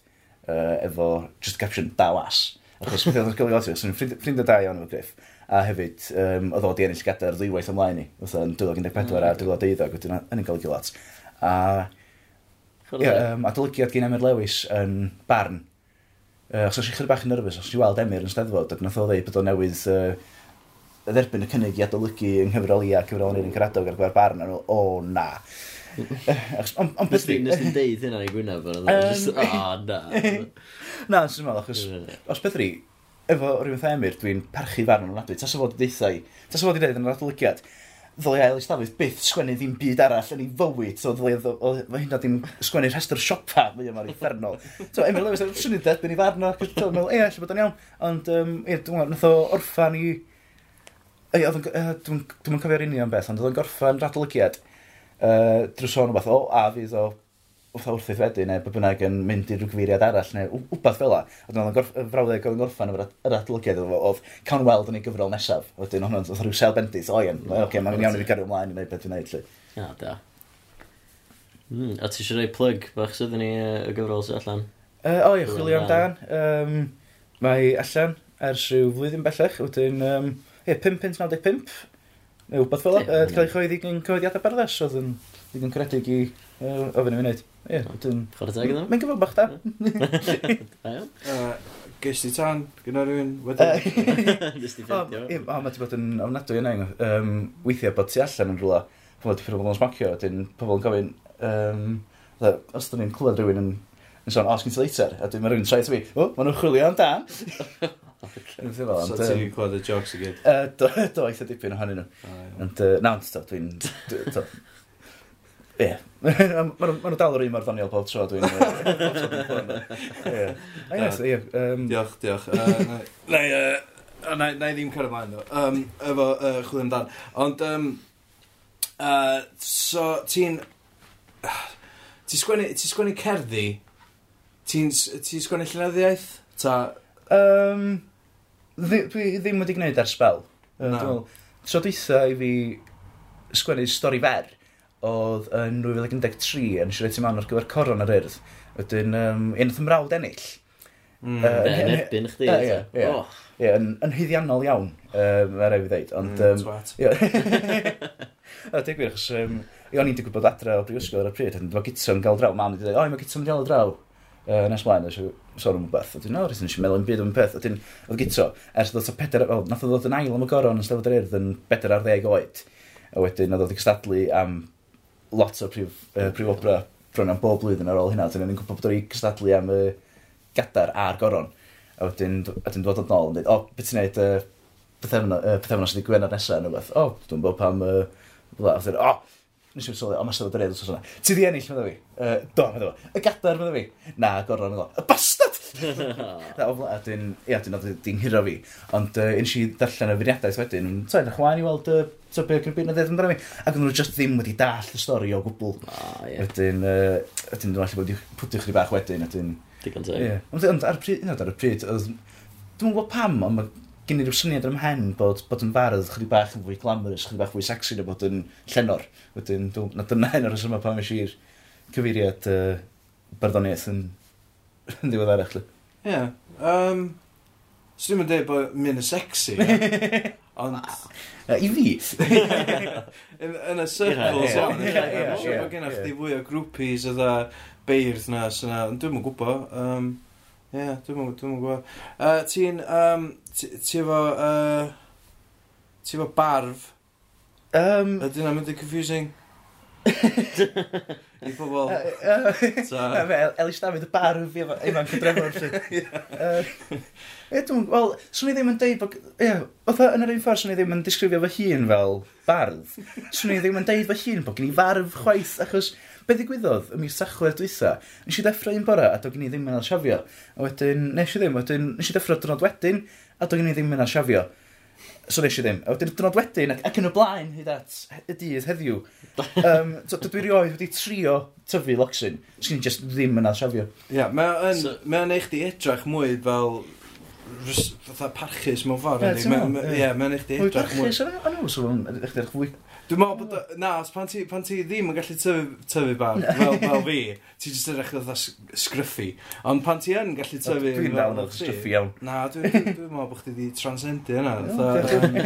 uh, efo just caption daw as. Achos beth oedd yn gofio ti, so'n ffrind o da iawn efo Griff. A hefyd, um, oedd o di ennill gadar ddwywaith ymlaen ni, oedd yn 2014 mm. a 2012, wedyn yn cael ei lot. A Yeah, um, adolygiad gen Emyr Lewis yn barn. Uh, os oes i chydig bach yn nyrfus, os i weld Emyr yn steddfod, ac nath o ddeud bod o newydd uh, dderbyn y cynnig i adolygu yng nghyfrol i a cyfrol Nid yn Caradog ar gyfer barn, nhw, o oh, na. Ond beth fi... Nes ti'n deud hynna i Gwynaf, o na. Na, sy'n meddwl, achos os beth fi, efo rhywbeth themir, dwi'n parchu farn o'n adwy, tas o fod i deithau, tas o fod i ddeud yn yr adolygiad, ddylai ael ystafell byth sgwennu ddim byd arall yn ei fywyd, so ddylai fy hynna ddim sgwennu rhestr siopa, mae yma'r effernol. So, Emil Lewis, swn i'n derbyn i farno, ac yn meddwl, ie, allai bod o'n iawn, ond, um, e, dwi'n meddwl, nath o orffan i ei, oedd yn, dwi'n dwi'n cofio'r union beth, ond oedd yn gorffa'n radolygiad uh, drwy sôn rhywbeth, o, a fydd o wrth wrth eith wedyn, neu bynnag yn mynd i ryw gyfeiriad arall, neu wbeth fel la. Oedd yn gorff, frawddeg oedd yn gorffen yr adolygiad efo, oedd Cawn Weld yn ei gyfrol nesaf. Wedyn hwnnw, oedd rhyw sel bendis, o ien, oce, okay, mae'n iawn i fi gario ymlaen i wneud beth i'n neud, lli. A, da. Mm, a ti eisiau rhoi plug bach sydd yn ei y gyfrol sydd allan? Uh, o, ie, chwilio amdan. Um, mae allan ers rhyw flwyddyn bellach, wedyn... Um, 5 punt neu wbeth fel yeah, uh, cael ei chyhoeddi yn cyhoeddiadau berddes, oedd yn ddigon credig i uh, ofyn i wneud. Ie, dwi'n... Chwarae teg iddo? Mae'n gyfod bach da. Da iawn. Ges ti tan, gyda rhywun wedyn? Ges ti ffeindio. O, mae ti bod yn ofnadwy yna. Um, weithiau bod ti allan yn rhywle, pobl bod ti ffyrbol yn smacio, dyn pobl yn gofyn, um, os dyn ni'n clywed rhywun yn, yn sôn, os gen ti later, a dwi'n meddwl rhywun trai ti fi, o, maen nhw'n chwilio am dan. Yn ffil o'n... So ti'n gwybod y jokes i gyd? Do, do, eitha dipyn ohonyn nhw. Ond, nawn, do, dwi'n... Ie. Mae nhw dal yr un mor ddoniol bob tro dwi'n... Ie. Ie, Diolch, diolch. Na i ddim cyrraedd mlaen, do. Efo chwilio amdan. Ond, so, ti'n... Ti'n sgwennu cerddi? Ti'n sgwennu llenyddiaeth? Ta, Um, dwi, dwi ddim wedi gwneud ar spel. Uh, no. Tro dweitha i fi sgwennu stori fer oedd yn 2013 yn siarad mewn ar gyfer coron ar urdd. Ydyn, um, un unwaith ymrawd ennill. Mm, uh, yn erbyn chdi. Ie, ie. Oh. Ie, yn yn hyddiannol iawn, um, er ei fi ddeud. Ond, mm, um, twat. Ie, dig wir, achos um, o'n i'n digwydd bod adre o brifysgol ar y pryd, ond mae Gitson gael draw, mam wedi dweud, oi, mae Gitson wedi gael draw uh, nes mlaen, eisiau sôn am beth. oedd no, rydyn eisiau meddwl yn byd am beth. Oedden, oedd gyto, ers ddod o peder, wel, nath o ddod yn ail am y goron yn stafod yr urdd yn bedair ar ddeg oed. A wedyn, oedd oedd cystadlu am lot o prif, uh, prifobra bron am bob blwyddyn ar ôl hynna. Oedden, ni'n gwybod bod o'i cystadlu am y gadar a'r goron. A wedyn, wedyn dod o'n ôl yn dweud, o, beth ti'n neud uh, pethefnos uh, ydi gwener nesaf neu beth. O, dwi'n bod pam... Uh, o, oh, nes i'n sôn, o, mas oedd y dreid os yna. Ti di ennill, meddwl fi. Uh, do, meddwl fi. Y gadar, meddwl fi. Na, gorfod, meddwl. Y bastard! Na, o fla, dyn, ia, dyn, oedd di'n hiro fi. Ond uh, nes i darllen y firiadaeth wedyn, so, edrych chwaen i weld y so beth yn byd na ddedd amdano fi. Ac nhw just ddim wedi dall y stori o gwbl. Wedyn, wedyn dwi'n allu bod i'n pwtio chdi bach wedyn. Digon teg. Ond ar y pryd, ar y pryd, dwi'n gwybod pam, ond gen i rhyw syniad yn ymhen bod, bod yn fardd chydig bach yn fwy glamorous, chydig bach fwy sexy na bod yn llenor. Wedyn, na dyna hyn o'r yma pan eisiau i'r cyfeiriad uh, barddoniaeth yn, yn ddiwedd ddiweddarach. Ie. Um, so ddim dweud bod mynd yn sexy. Ond... I fi? Yn y circles iawn. Mae gennych chi fwy o groupies o dda beirdd na sy'n... Dwi'n mwyn gwybod. Um, Ie, yeah, dwi'n dwi gwybod. Uh, ti'n, um, ti efo, uh, ti efo barf? Um, Ydy na mynd yn confusing? I pobol. Elis Dafydd y barf i efo'n cydrefod. Ie, dwi'n, wel, swn i ddim yn deud bod, ie, yeah, yn yr un ffordd swn i ddim yn disgrifio fy hun fel barf. Swn i ddim yn deud fy hun bod gen i farf chwaith, achos Be ddigwyddodd ym mis Sachwedd dwytha? Nes i ddeffro un bora a doedd gen i ddim yn alsiafio. A wedyn, nes i ddim, wedyn, nes i ddeffro dynod wedyn a doedd gen i ddim yn alsiafio. So nes i ddim. A wedyn dynod wedyn ac, ac yn y blaen hyd at y dydd heddiw. Um, so, dwi rioed wedi trio tyfu locsyn. Sgyn i just ddim yn alsiafio. Ie, yeah, mae'n so, eich di edrach mwy fel fatha parchus mewn ffordd. Ie, mae'n eich di edrych mwy. Parchus, o'n nhw, so mae'n eich di edrach fwy Dwi'n meddwl bod... O, na, os pan ti, pan ti ddim yn gallu tyfu, tyfu bar, fel, fel fi, ti jyst edrych oedd sgryffu. Ond pan ti yn gallu tyfu... Dwi'n meddwl oedd sgryffu iawn. Na, dwi'n dwi, dwi meddwl bod chdi wedi transcendu yna. Um,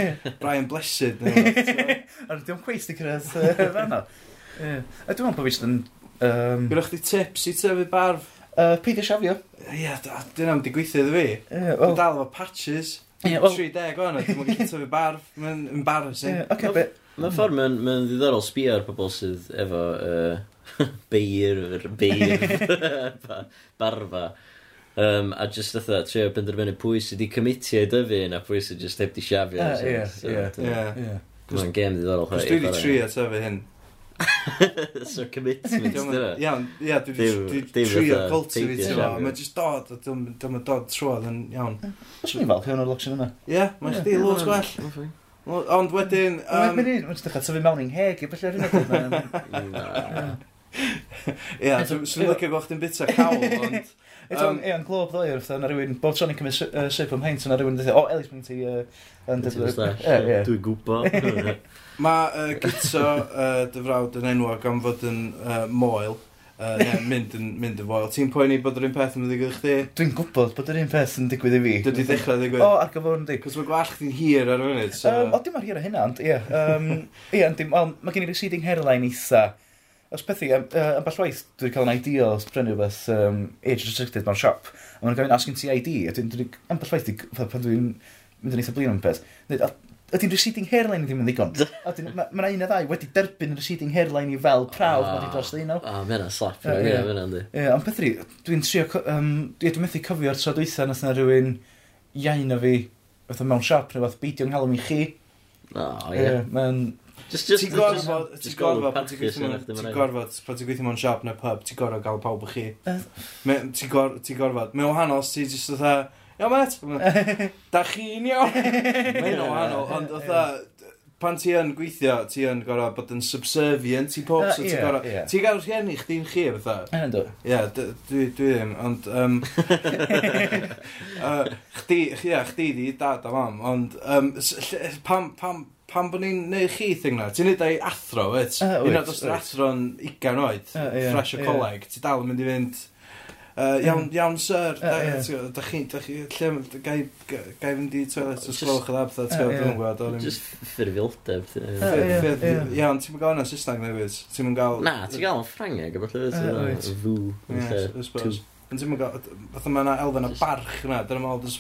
Brian Blessed. Ond dwi'n cweith di cyrraedd fanna. A Dwi'n meddwl bod fi jyst yn... Um... Gwyrwch chi tips i tyfu barf? Uh, Peidio siafio. Ie, yeah, dyna am di gweithio iddo fi. Yeah, well... Dwi'n dal efo patches. Yeah, well... 30 o'n, dwi'n gallu tyfu barf. Mae'n embarrassing. Yeah, okay, but Mae'n ffordd, mae'n ma ddiddorol sbio ar pobl sydd efo uh, beir, beir, barfa. Um, a just ytho, trio benderfynu pwy sydd wedi cymitio i dyfu na pwy sydd just heb di siafio. Ah, ie, ie, ie. Mae'n gem ddiddorol. Cos dwi wedi trio tyfu hyn. so commitment, dyna. E? Iawn, ia, dwi wedi trio cultivate fo. Mae'n just dod, a dwi'n dod troedd yn iawn. Mae'n falch iawn o'r loction yna. Ie, mae'n chdi lwys gwell. Ond wedyn... Um... Mae'n mynd i'n tyfu mewn i'n heg i beth yw'r unig. Ie, swn i'n licio gwach chi'n bita cawl, ond... Eton, ie, yn glob ddoi wrth, yna rhywun, bob tro'n i'n cymryd sip ym heint, yna rhywun dweud, o, Elis, mae'n ti... Dwi'n gwybod. Mae uh, gyto dy frawd yn enwog am fod yn uh, moel, uh, ne, mynd, yn, mynd yn foel. Ti'n poeni bod yr un peth yn ddigwydd i chdi? Dwi'n gwybod bod yr un peth yn digwydd i fi. Dwi wedi dechrau ddigwydd? O, ar gyfer yn di. Cos mae gwallt chdi'n hir ar y funud. So... Um, o, dim ar hir o hynna, ond ie. Um, ie, ond dim, mae gen i receding hairline eitha. Os pethau, um, uh, yn bellwaith, dwi'n cael yn idea os brynu rhywbeth um, age restricted mewn siop. A mae'n gofyn, asgyn ti ID? A dwi'n, yn bellwaith, pan dwi'n mynd yn eitha blin o'n peth ydy'n receding hairline ddim yn ddigon. A dyn, ma yna un a ddau wedi derbyn receding hairline i fel prawf oh, wedi dros ddyn nhw. O, oh, mae yna slap. Ie, mae yna ynddi. Ie, ond beth dwi'n trio, um, dwi'n methu cofio'r tro dweitha nath yna rhywun iain o fi, fatha mewn siop neu fath beidio yng Nghalwm i chi. O, ie. Mae'n... Ti'n gorfod, ti'n gorfod, pan ti'n gweithio mewn siop neu pub, ti'n gorfod gael pawb o chi. Ti'n gorfod, mae'n wahanol os ti'n just fatha Iawn, met? Da chi'n iawn? Mae'n o wahanol, ond oedd pan ti yn gweithio, ti yn gorau bod yn subservient i pob, so ti'n gorau... Ti'n gael rhieni chdi'n chi, fatha? Yn dwi. Ie, dwi ddim, ond... Um, uh, chdi, ia, chdi di dad a mam, ond um, pam, pam, pam bod ni'n neud chi thing na? Ti'n neud ei athro, wyt? Uh, Un o'r athro'n 20 oed, uh, yeah, fresh o coleg, ti dal yn mynd i fynd... Uh, iawn, iawn, sir, da chi, da chi, lle, gai fynd i toilet os glwch yn abdda, ti'n gwybod, dwi'n gwybod. Just ffurfioldeb. Iawn, ti'n mynd gael yna Saesneg newydd? Ti'n mynd gael... Na, ti'n gael yn Ffrangeg, a falle, fw, yn lle, Yn ti'n gael, fath mae yna elfen o barch yna, dyna mael, oes.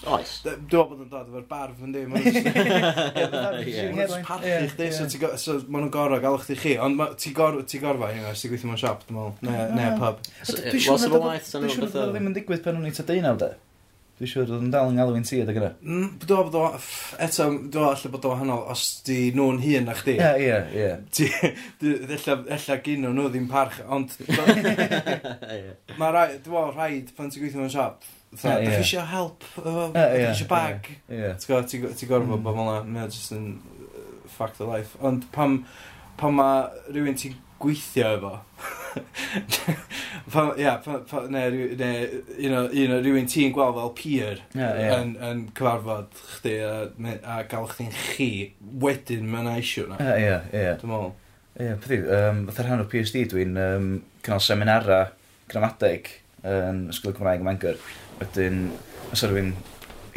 Dwi'n meddwl bod yn dod efo'r barf yn di, maen nhw'n parchu chdi, so maen nhw'n gorau gael chdi chi, ond ti gorfa, os ti gweithio mewn siop, dwi'n meddwl, ne pub. Dwi'n siŵr na ddim yn digwydd pan o'n i'n ta deunaw, de? Dwi'n siŵr oedd yn dal yng Nghalwyn ti ydy yna. Mm, do, do, eto, do, allai bod o wahanol os di nhw'n hun na chdi. Ie, ie, ie. Ella gyn nhw ddim parch, ond... Mae rhaid, dwi'n rhaid pan ti'n gweithio mewn siop, Dda, yeah, yeah. eisiau help, uh, yeah, yeah, eisiau bag. Yeah, yeah. Ti'n gorfod mm. bod fel yna, mae just yn fact of life. Ond pam, pam mae rhywun ti'n gweithio efo, pan, ia, pan, pan, ne, ne, un o, un o rhywun ti'n gweld fel peer yeah, yeah. Yn, yn cyfarfod chdi a, a gael chdi'n chi wedyn mae'n eisiau na. Ie, ie, ie. Dwi'n meddwl. Ie, pethau, um, fatha rhan o PhD dwi'n um, cynnal seminara gramadeg yn um, Ysgol Cymraeg ym Mangor. Wedyn, os rhywun,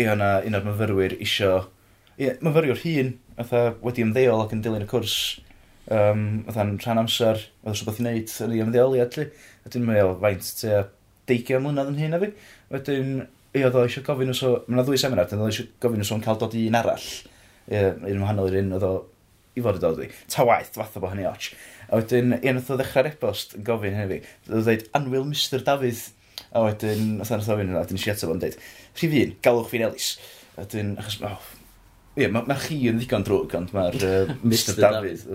i yna un o'r myfyrwyr isio, ie, myfyriwr hun, fatha wedi ymddeol ac yn dilyn y cwrs um, fatha'n rhan amser, oedd rhywbeth i wneud yn ei ymddeoliad, lli. A dyn nhw'n faint te deigiau mlynedd yn hyn a fi. Wedyn, ie, oedd o eisiau gofyn os o, mae'n ddwy seminar, oedd nhw eisiau gofyn os o'n cael dod i un arall. Un wahanol i'r un oedd o i fod y dod i. Ta waith, fath o bo hynny och. A wedyn, un oedd o ddechrau'r e-bost yn gofyn hynny fi. Oedd o dweud, anwyl Mr Dafydd. A wedyn, oedd o'n ddofyn hynny, a wedyn si ato fo'n dweud, rhif un, galwch fi'n Elis. A wedyn, achos, oh, ie, mae ma chi yn ddigon drwg, ond mae'r uh, Mr Dafydd.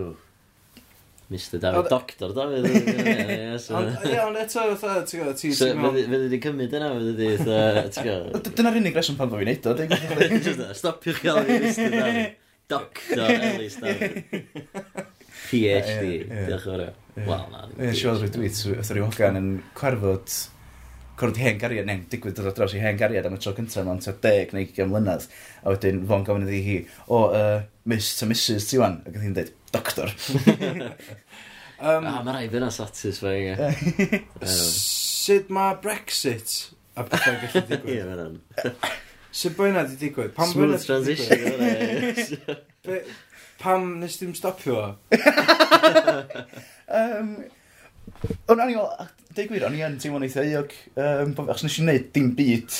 Mr David Dafydd, Doctor David Ie, ond eto, ti'n gwybod, ti'n gwybod... Fydde di cymryd yna, fydde di, ti'n gwybod... Dyna'r unig reswm pan fo fi'n neud o, Stopiwch gael fi Mr Dafydd. Doctor Ellis Dafydd. PhD, diolch yn fawr. Wel, na. Ie, siw oedd rwy dwi'n dwi'n hogan yn cwerfod cwrdd hen gariad, neu'n digwydd dod o draws i hen gariad am y tro cyntaf mewn ta deg neu 20 mlynedd. A wedyn fo'n gofyn iddi hi, o, uh, Miss to Mrs ti wan? Ac oedd hi'n dweud, doctor. um, ah, mae rhaid fyna satisfying, e. Sut mae Brexit a pethau gallu digwydd? Ie, fyna'n. Sut boi na di digwydd? Pam Smooth transition. Be, pam nes dim stopio o? um, o'n i'n deud gwir, o'n yn teimlo'n eitha eog, um, achos nes i'n neud dim byd.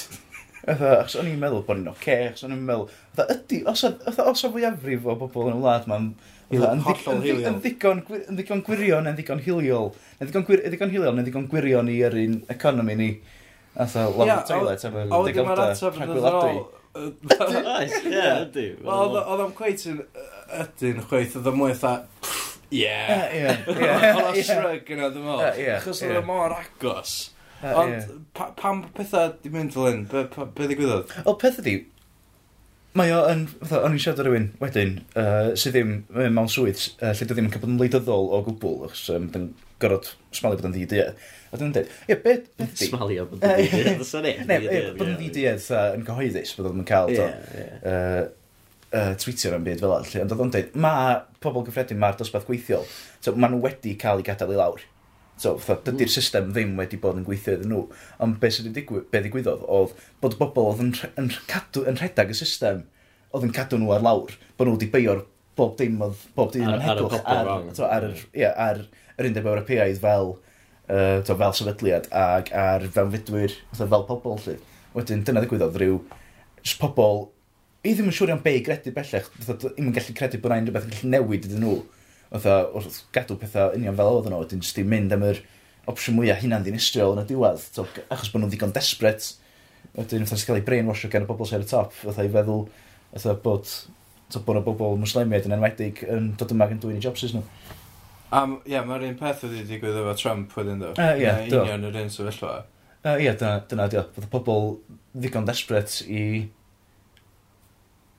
Achos o'n i'n meddwl bod ni'n oce, okay, achos o'n i'n meddwl, ydy, os o fwyafrif o bobl yn y wlad ma'n Yn ddigon, yn ddigon gwirion, yn ddigon hiliol. Yn ddigon, gwir, ddigon hiliol, yn ddigon gwirion i yr un economi ni. Atho, lawr yeah, toilet, efo degawda, rhagwyladu. Oes, ie, ydy. Oedd o'n cweith yn ydyn, chweith, oedd o'n mwy eitha, ie. Oedd o'n shrug yna, ddim o. Chos oedd o'n mor agos. Ond pam pethau di mynd fel hyn? Be ddigwyddodd? O, pethau di, mae o yn, fatha, o'n i'n siarad o rywun wedyn, uh, sydd ddim uh, mewn swydd, uh, lle ddim yn cael bod yn leidyddol o gwbl, achos um, dyn gorfod smalu bod yn ddi diedd. A dyn nhw'n dweud, ie, beth be di? Smalu o bod yn ddi diedd, os bod yn ddi diedd yn cyhoeddus, bod o'n cael do. Uh, tweetio am byd fel all, ond oedd o'n dweud, mae pobl gyffredin, mae'r dosbarth gweithiol, so maen nhw wedi cael ei gadael i lawr. So, fatha, dydy'r system ddim wedi bod yn gweithio iddyn nhw. Ond beth sydd wedi digwydd, be ddigwyddodd, oedd bod bobl oedd yn, yn, cadw, yn rhedag y system, oedd yn cadw nhw ar lawr, bod nhw wedi beio'r bob dim oedd bob dim yn heglwch ar, ar, to, ar, yr, ia, ar yr undeb Ewropeaidd fel, uh, to, fel sefydliad ac ar fewnfudwyr fel pobl. Lly. Wedyn, dyna ddigwyddodd rhyw pobl i ddim yn siŵr iawn be i gredu bellach, ddim yn gallu credu bod rhaid rhywbeth yn gallu newid iddyn nhw. Otha, wrth gadw pethau union fel oedd nhw, wedyn jyst i mynd am yr opsiwn mwyaf hunan ddinistriol yn y diwedd, so, achos bod nhw'n ddigon desbret, wedyn fatha sy'n cael ei brainwasho gan y bobl sy'n ar y top, fatha i feddwl fatha bod, so, bod y bobl muslimiaid yn enwedig yn dod yma yn dwy'n i jobsys nhw. Am, ie, mae'r un peth wedi digwydd efo Trump wedyn ddo. Ah, ie, yeah, do. Union yr un sefyllfa. Uh, ie, yeah, dyna, dyna dio. Fydd y pobl ddigon desbret i...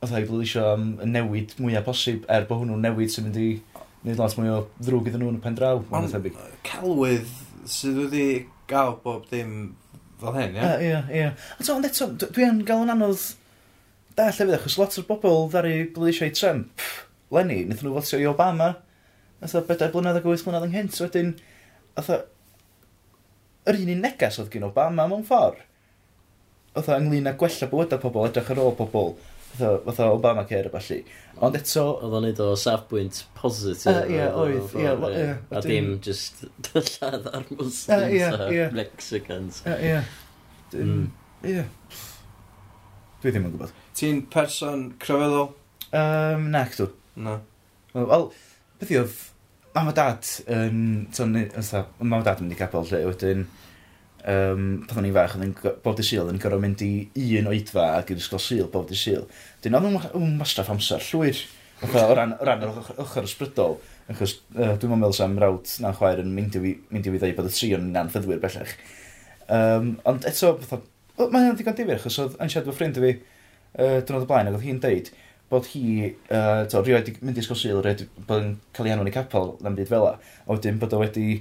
Oedd i bleisio am newid mwyaf posib, er bod hwnnw'n newid sy'n mynd i wneud lot mwy o ddrwg iddyn nhw yn y pen draw. Ond celwydd sydd wedi gael bob dim fel hyn, ie? Ie, ie. Ond so, ond eto, dwi yn gael yn anodd da llefydd, achos lot o'r bobl ddari blwyddyn i Trump, Lenny, wnaethon nhw fotio i Obama, Oedd bedair blynedd ag wyth blynedd ynghynt, so wedyn, oedd yr un un neges oedd gen Obama mewn ffordd. Oedd ynglyn â gwella bywydau pobl, edrych ar ôl pobl, fatha Obama Care a falle. Ond eto... Oedd o'n neud o safbwynt positif. Uh, yeah, oedd, ie. Yeah, yeah, a dim just lladd ar Muslims uh, yeah, a yeah. Mexicans. Ie, mm. ie. Dwi ddim yn gwybod. Ti'n person crefyddol? Um, na, cdw. Na. Wel, beth i oedd... Mam a dad yn... Mam a dad yn mynd i capel lle, wedyn um, pan o'n i'n fach, yn bob dy syl yn gorau mynd i un oedfa ac i'r ysgol syl bob dy syl. Dyn oedd yn wastraff amser llwyr. o ran, o ran yr ochr ysbrydol, achos uh, dwi'n meddwl sam rawt na chwaer yn mynd i fi, mynd i fi ddeud bod y tri yn anffyddwyr bellach. Um, ond eto, mae'n ddigon difyr, achos oedd yn siarad fy ffrind i fi uh, dyn oedd y blaen, ac oedd hi'n deud bod hi, uh, to, rioed mynd i ysgol syl, rioed bod yn cael ei anwn i capel na'n byd fel a, a wedyn bod o wedi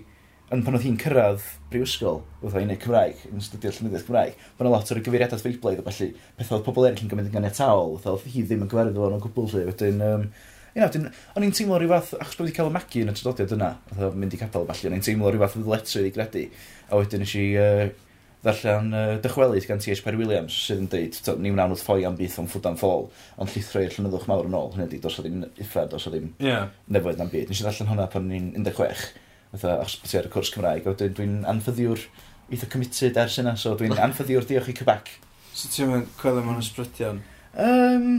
yn pan oedd hi'n cyrraedd brifysgol, oedd hi'n neud Cymraeg, yn studio llynyddiaeth Cymraeg, bod yna lot o'r gyfeiriadau ffeiblaidd, felly peth oedd pobl eraill yn gymryd yn ganiataol, oedd hi ddim yn gyfarwydd o'n gwbl lle, wedyn... Um, Ie, wedyn, o'n i'n teimlo rhyw fath, achos bod wedi cael y magu yn y trydodiad yna, oedd mynd i capel falle, o'n i'n teimlo rhyw fath o ddletri i gredu, a wedyn eisiau uh, ddarllen uh, dychwelyd gan T.H. Perry Williams sydd yn dweud, ni wnawn wrth ffoi am byth o'n ffwdan ffôl, ond llithro i'r llynyddwch mawr yn ôl, hynny ydy, dos o ddim uffad, dos o ddim yeah. nefoedd na'n byd. Nes i ddarllen hwnna pan o'n i'n 16, fatha, achos bod ti ar y cwrs Cymraeg, a wedyn dwi'n anffyddiwr eitha committed ers yna, so dwi'n anffyddiwr diolch i Cybac. So ti'n mynd coelio mewn ysbrydion? Um,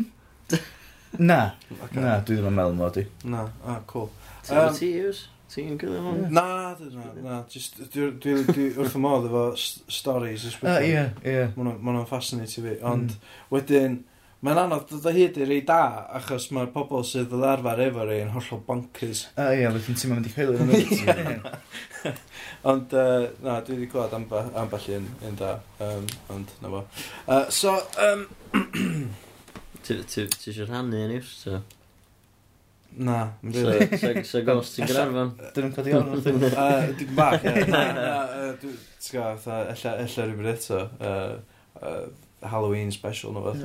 na, okay. na, dwi ddim yn meddwl mod i. Na, ah, cool. Ti'n um, ti yws? Ti'n gwylio hwn? Na, na, na. Just, dwi, dwi, dwi wrth y modd efo stories. Ah, ysbrydion. Ie, ie. Mae nhw'n fascinating fi. Mm. Ond wedyn, Mae'n anodd dod o hyd i rei da, achos mae'r pobl sydd yn arfer efo rei yn hollol bonkers. A ie, beth yn ti'n mynd i chwilio yn ymwneud. Ond, uh, na, dwi wedi gweld amba, ambell un, un da. Um, ond, na fo. Uh, so, um, Ti eisiau rhannu yn iws, so? Na, yn rili. So gos ti'n gyrarfon? Dyn nhw'n codi o'n rhywbeth. Dwi'n bach, ie. Ti'n gael, ella rhywbeth eto. Halloween special nhw fath.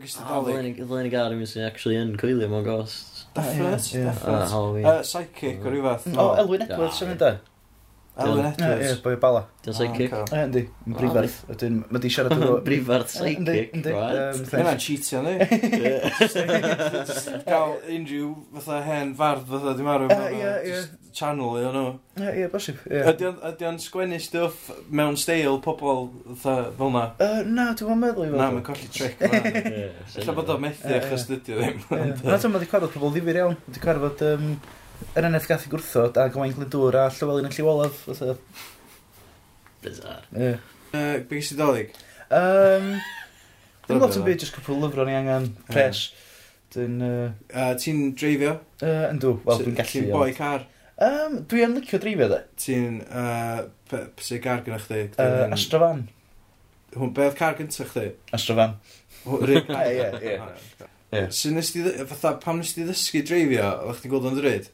Gys ti oh, dalig? Ddylen i gael rhywun sy'n actually yn coelio mewn ghosts. Ah, definite, definite. Ah, Halloween. Uh, Psychic o rhyw fath. O, Elwyn Edwards yn ynddo. Elwyn Edwards. Ie, boi bala. Dio'n psychic. Ah, ie, yndi. Yn brifarth. Ydyn, mae di siarad efo... Brifarth psychic. Yna'n cheatio, ni. Gael unrhyw fatha hen fardd fatha di marw. Ie, ie. Channel i nhw. Ie, ie, bosib. Ydy o'n sgwennu stwff mewn steil pobl fatha fel na? Na, dwi'n ma'n meddwl i fod. Na, mae'n colli trick. Lla bod o'n methu achos dydio ddim. Na, dwi'n ma'n di cwarfod pobl ddifur iawn. Di cwarfod yr NF gath i gwrthod a Gwain Glyndŵr a Llywelyn yn Llywolaf. Bizarre. Ie. Uh, Beth sy'n dolyg? Um, Dwi'n lot yn byd, jyst cwpl lyfro ni angen pres. Dwi'n... Uh, uh, ti'n dreifio? Uh, yndw, wel dwi'n gallu. Ti'n boi car? Um, dwi yn licio dreifio de. Ti'n... Uh, Pwy car gyda chdi? Uh, Astrofan. Hwn, beth car gyntaf chdi? Astrafan. Ie, ie, ie. Sy'n nes ti... Fatha, pam nes ti ddysgu dreifio? O'ch ti'n gweld o'n dryd?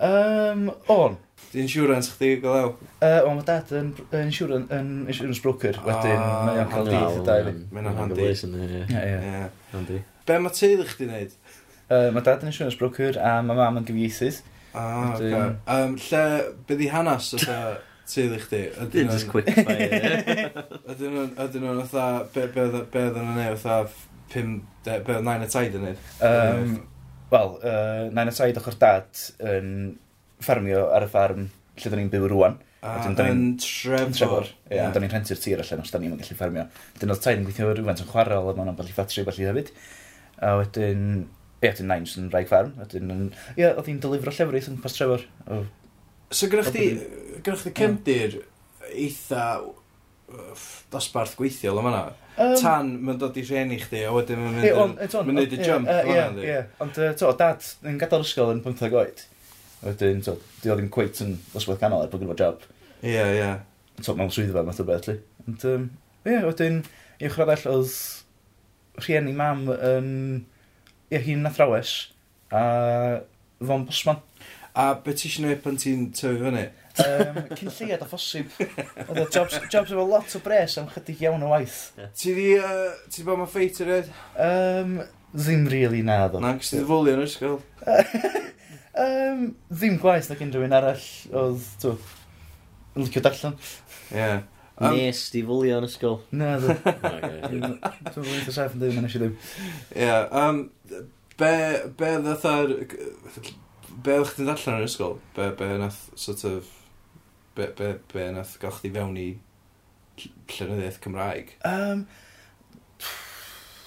Um, o'n. Di insurance chdi golew? Uh, o, mae dad yn, yn insurance, yn insurance broker, wedyn ah, mae o'n cael dydd y dau fi. Mae Mae'n handi. Ie, ie. Handi. Be mae teulu chdi wneud? Uh, mae dad yn insurance broker a mae mam yn gyfieithydd. Ah, oce. Okay. Um, lle, byddi hanes oes teulu chdi? Ydyn just quick fire. Ydyn nhw'n otha, be oedd nhw'n neud otha, pum, be oedd nain y taid yn neud? Um, Wel, uh, nain y traed ochr dad yn ffarmio ar y ffarm lle da ni'n byw rwan. A, yn Trevor. Trevor. Ie, yeah. da ni'n rhentu'r tir allan os da ni'n gallu ffarmio. Dyn oedd taid yn gweithio rhywfaint yn chwarael a ma'n ambell i ffatri felly hefyd. A wedyn, ie, dyn nain sy'n rhaid ffarm. Ie, oedd hi'n delifro llefrith yn pas Trevor. O, so gyda chdi, gyda chdi cemdir eitha dosbarth gweithiol am yna. Um, Tan, mae'n dod i rhieni chdi, a wedyn mae'n mynd yn... Mae'n neud y jump. Ie, ie. Ond, to, dad, yn gadael ysgol yn 15 oed. Wedyn, to, di oedd ddim cweit yn dosbarth canol er bod gyda job. Ie, ie. To, mewn swyddfa, math o beth, li. Ond, ie, wedyn, i'w chradell oedd rhieni mam yn... Ie, hi'n athrawes. A fo'n bosman. A beth ti eisiau gwneud pan ti'n tyfu fyny? Um, cyn lleiad a phosib. Oedd jobs, jobs efo lot o bres am chydig iawn o waith. Ti di, uh, ti di bod ma ffeit yr ed? Um, ddim really na ddo. Na, gysdi ddifwlio yn ysgol. um, ddim gwaith nag unrhyw un arall oedd, tw, yn licio darllen. Ie. Yeah. Um, Nes di fwlio yn ysgol. Na, dwi. Dwi'n fwlio eitha saff yn dweud, mae'n eisiau ddim. Ie. Um, be, be ddatha'r... Be oedd chdi'n darllen yn ysgol? Be, be nath sort of be, be, be nath gael chdi fewn i llynyddiaeth Cymraeg? Um,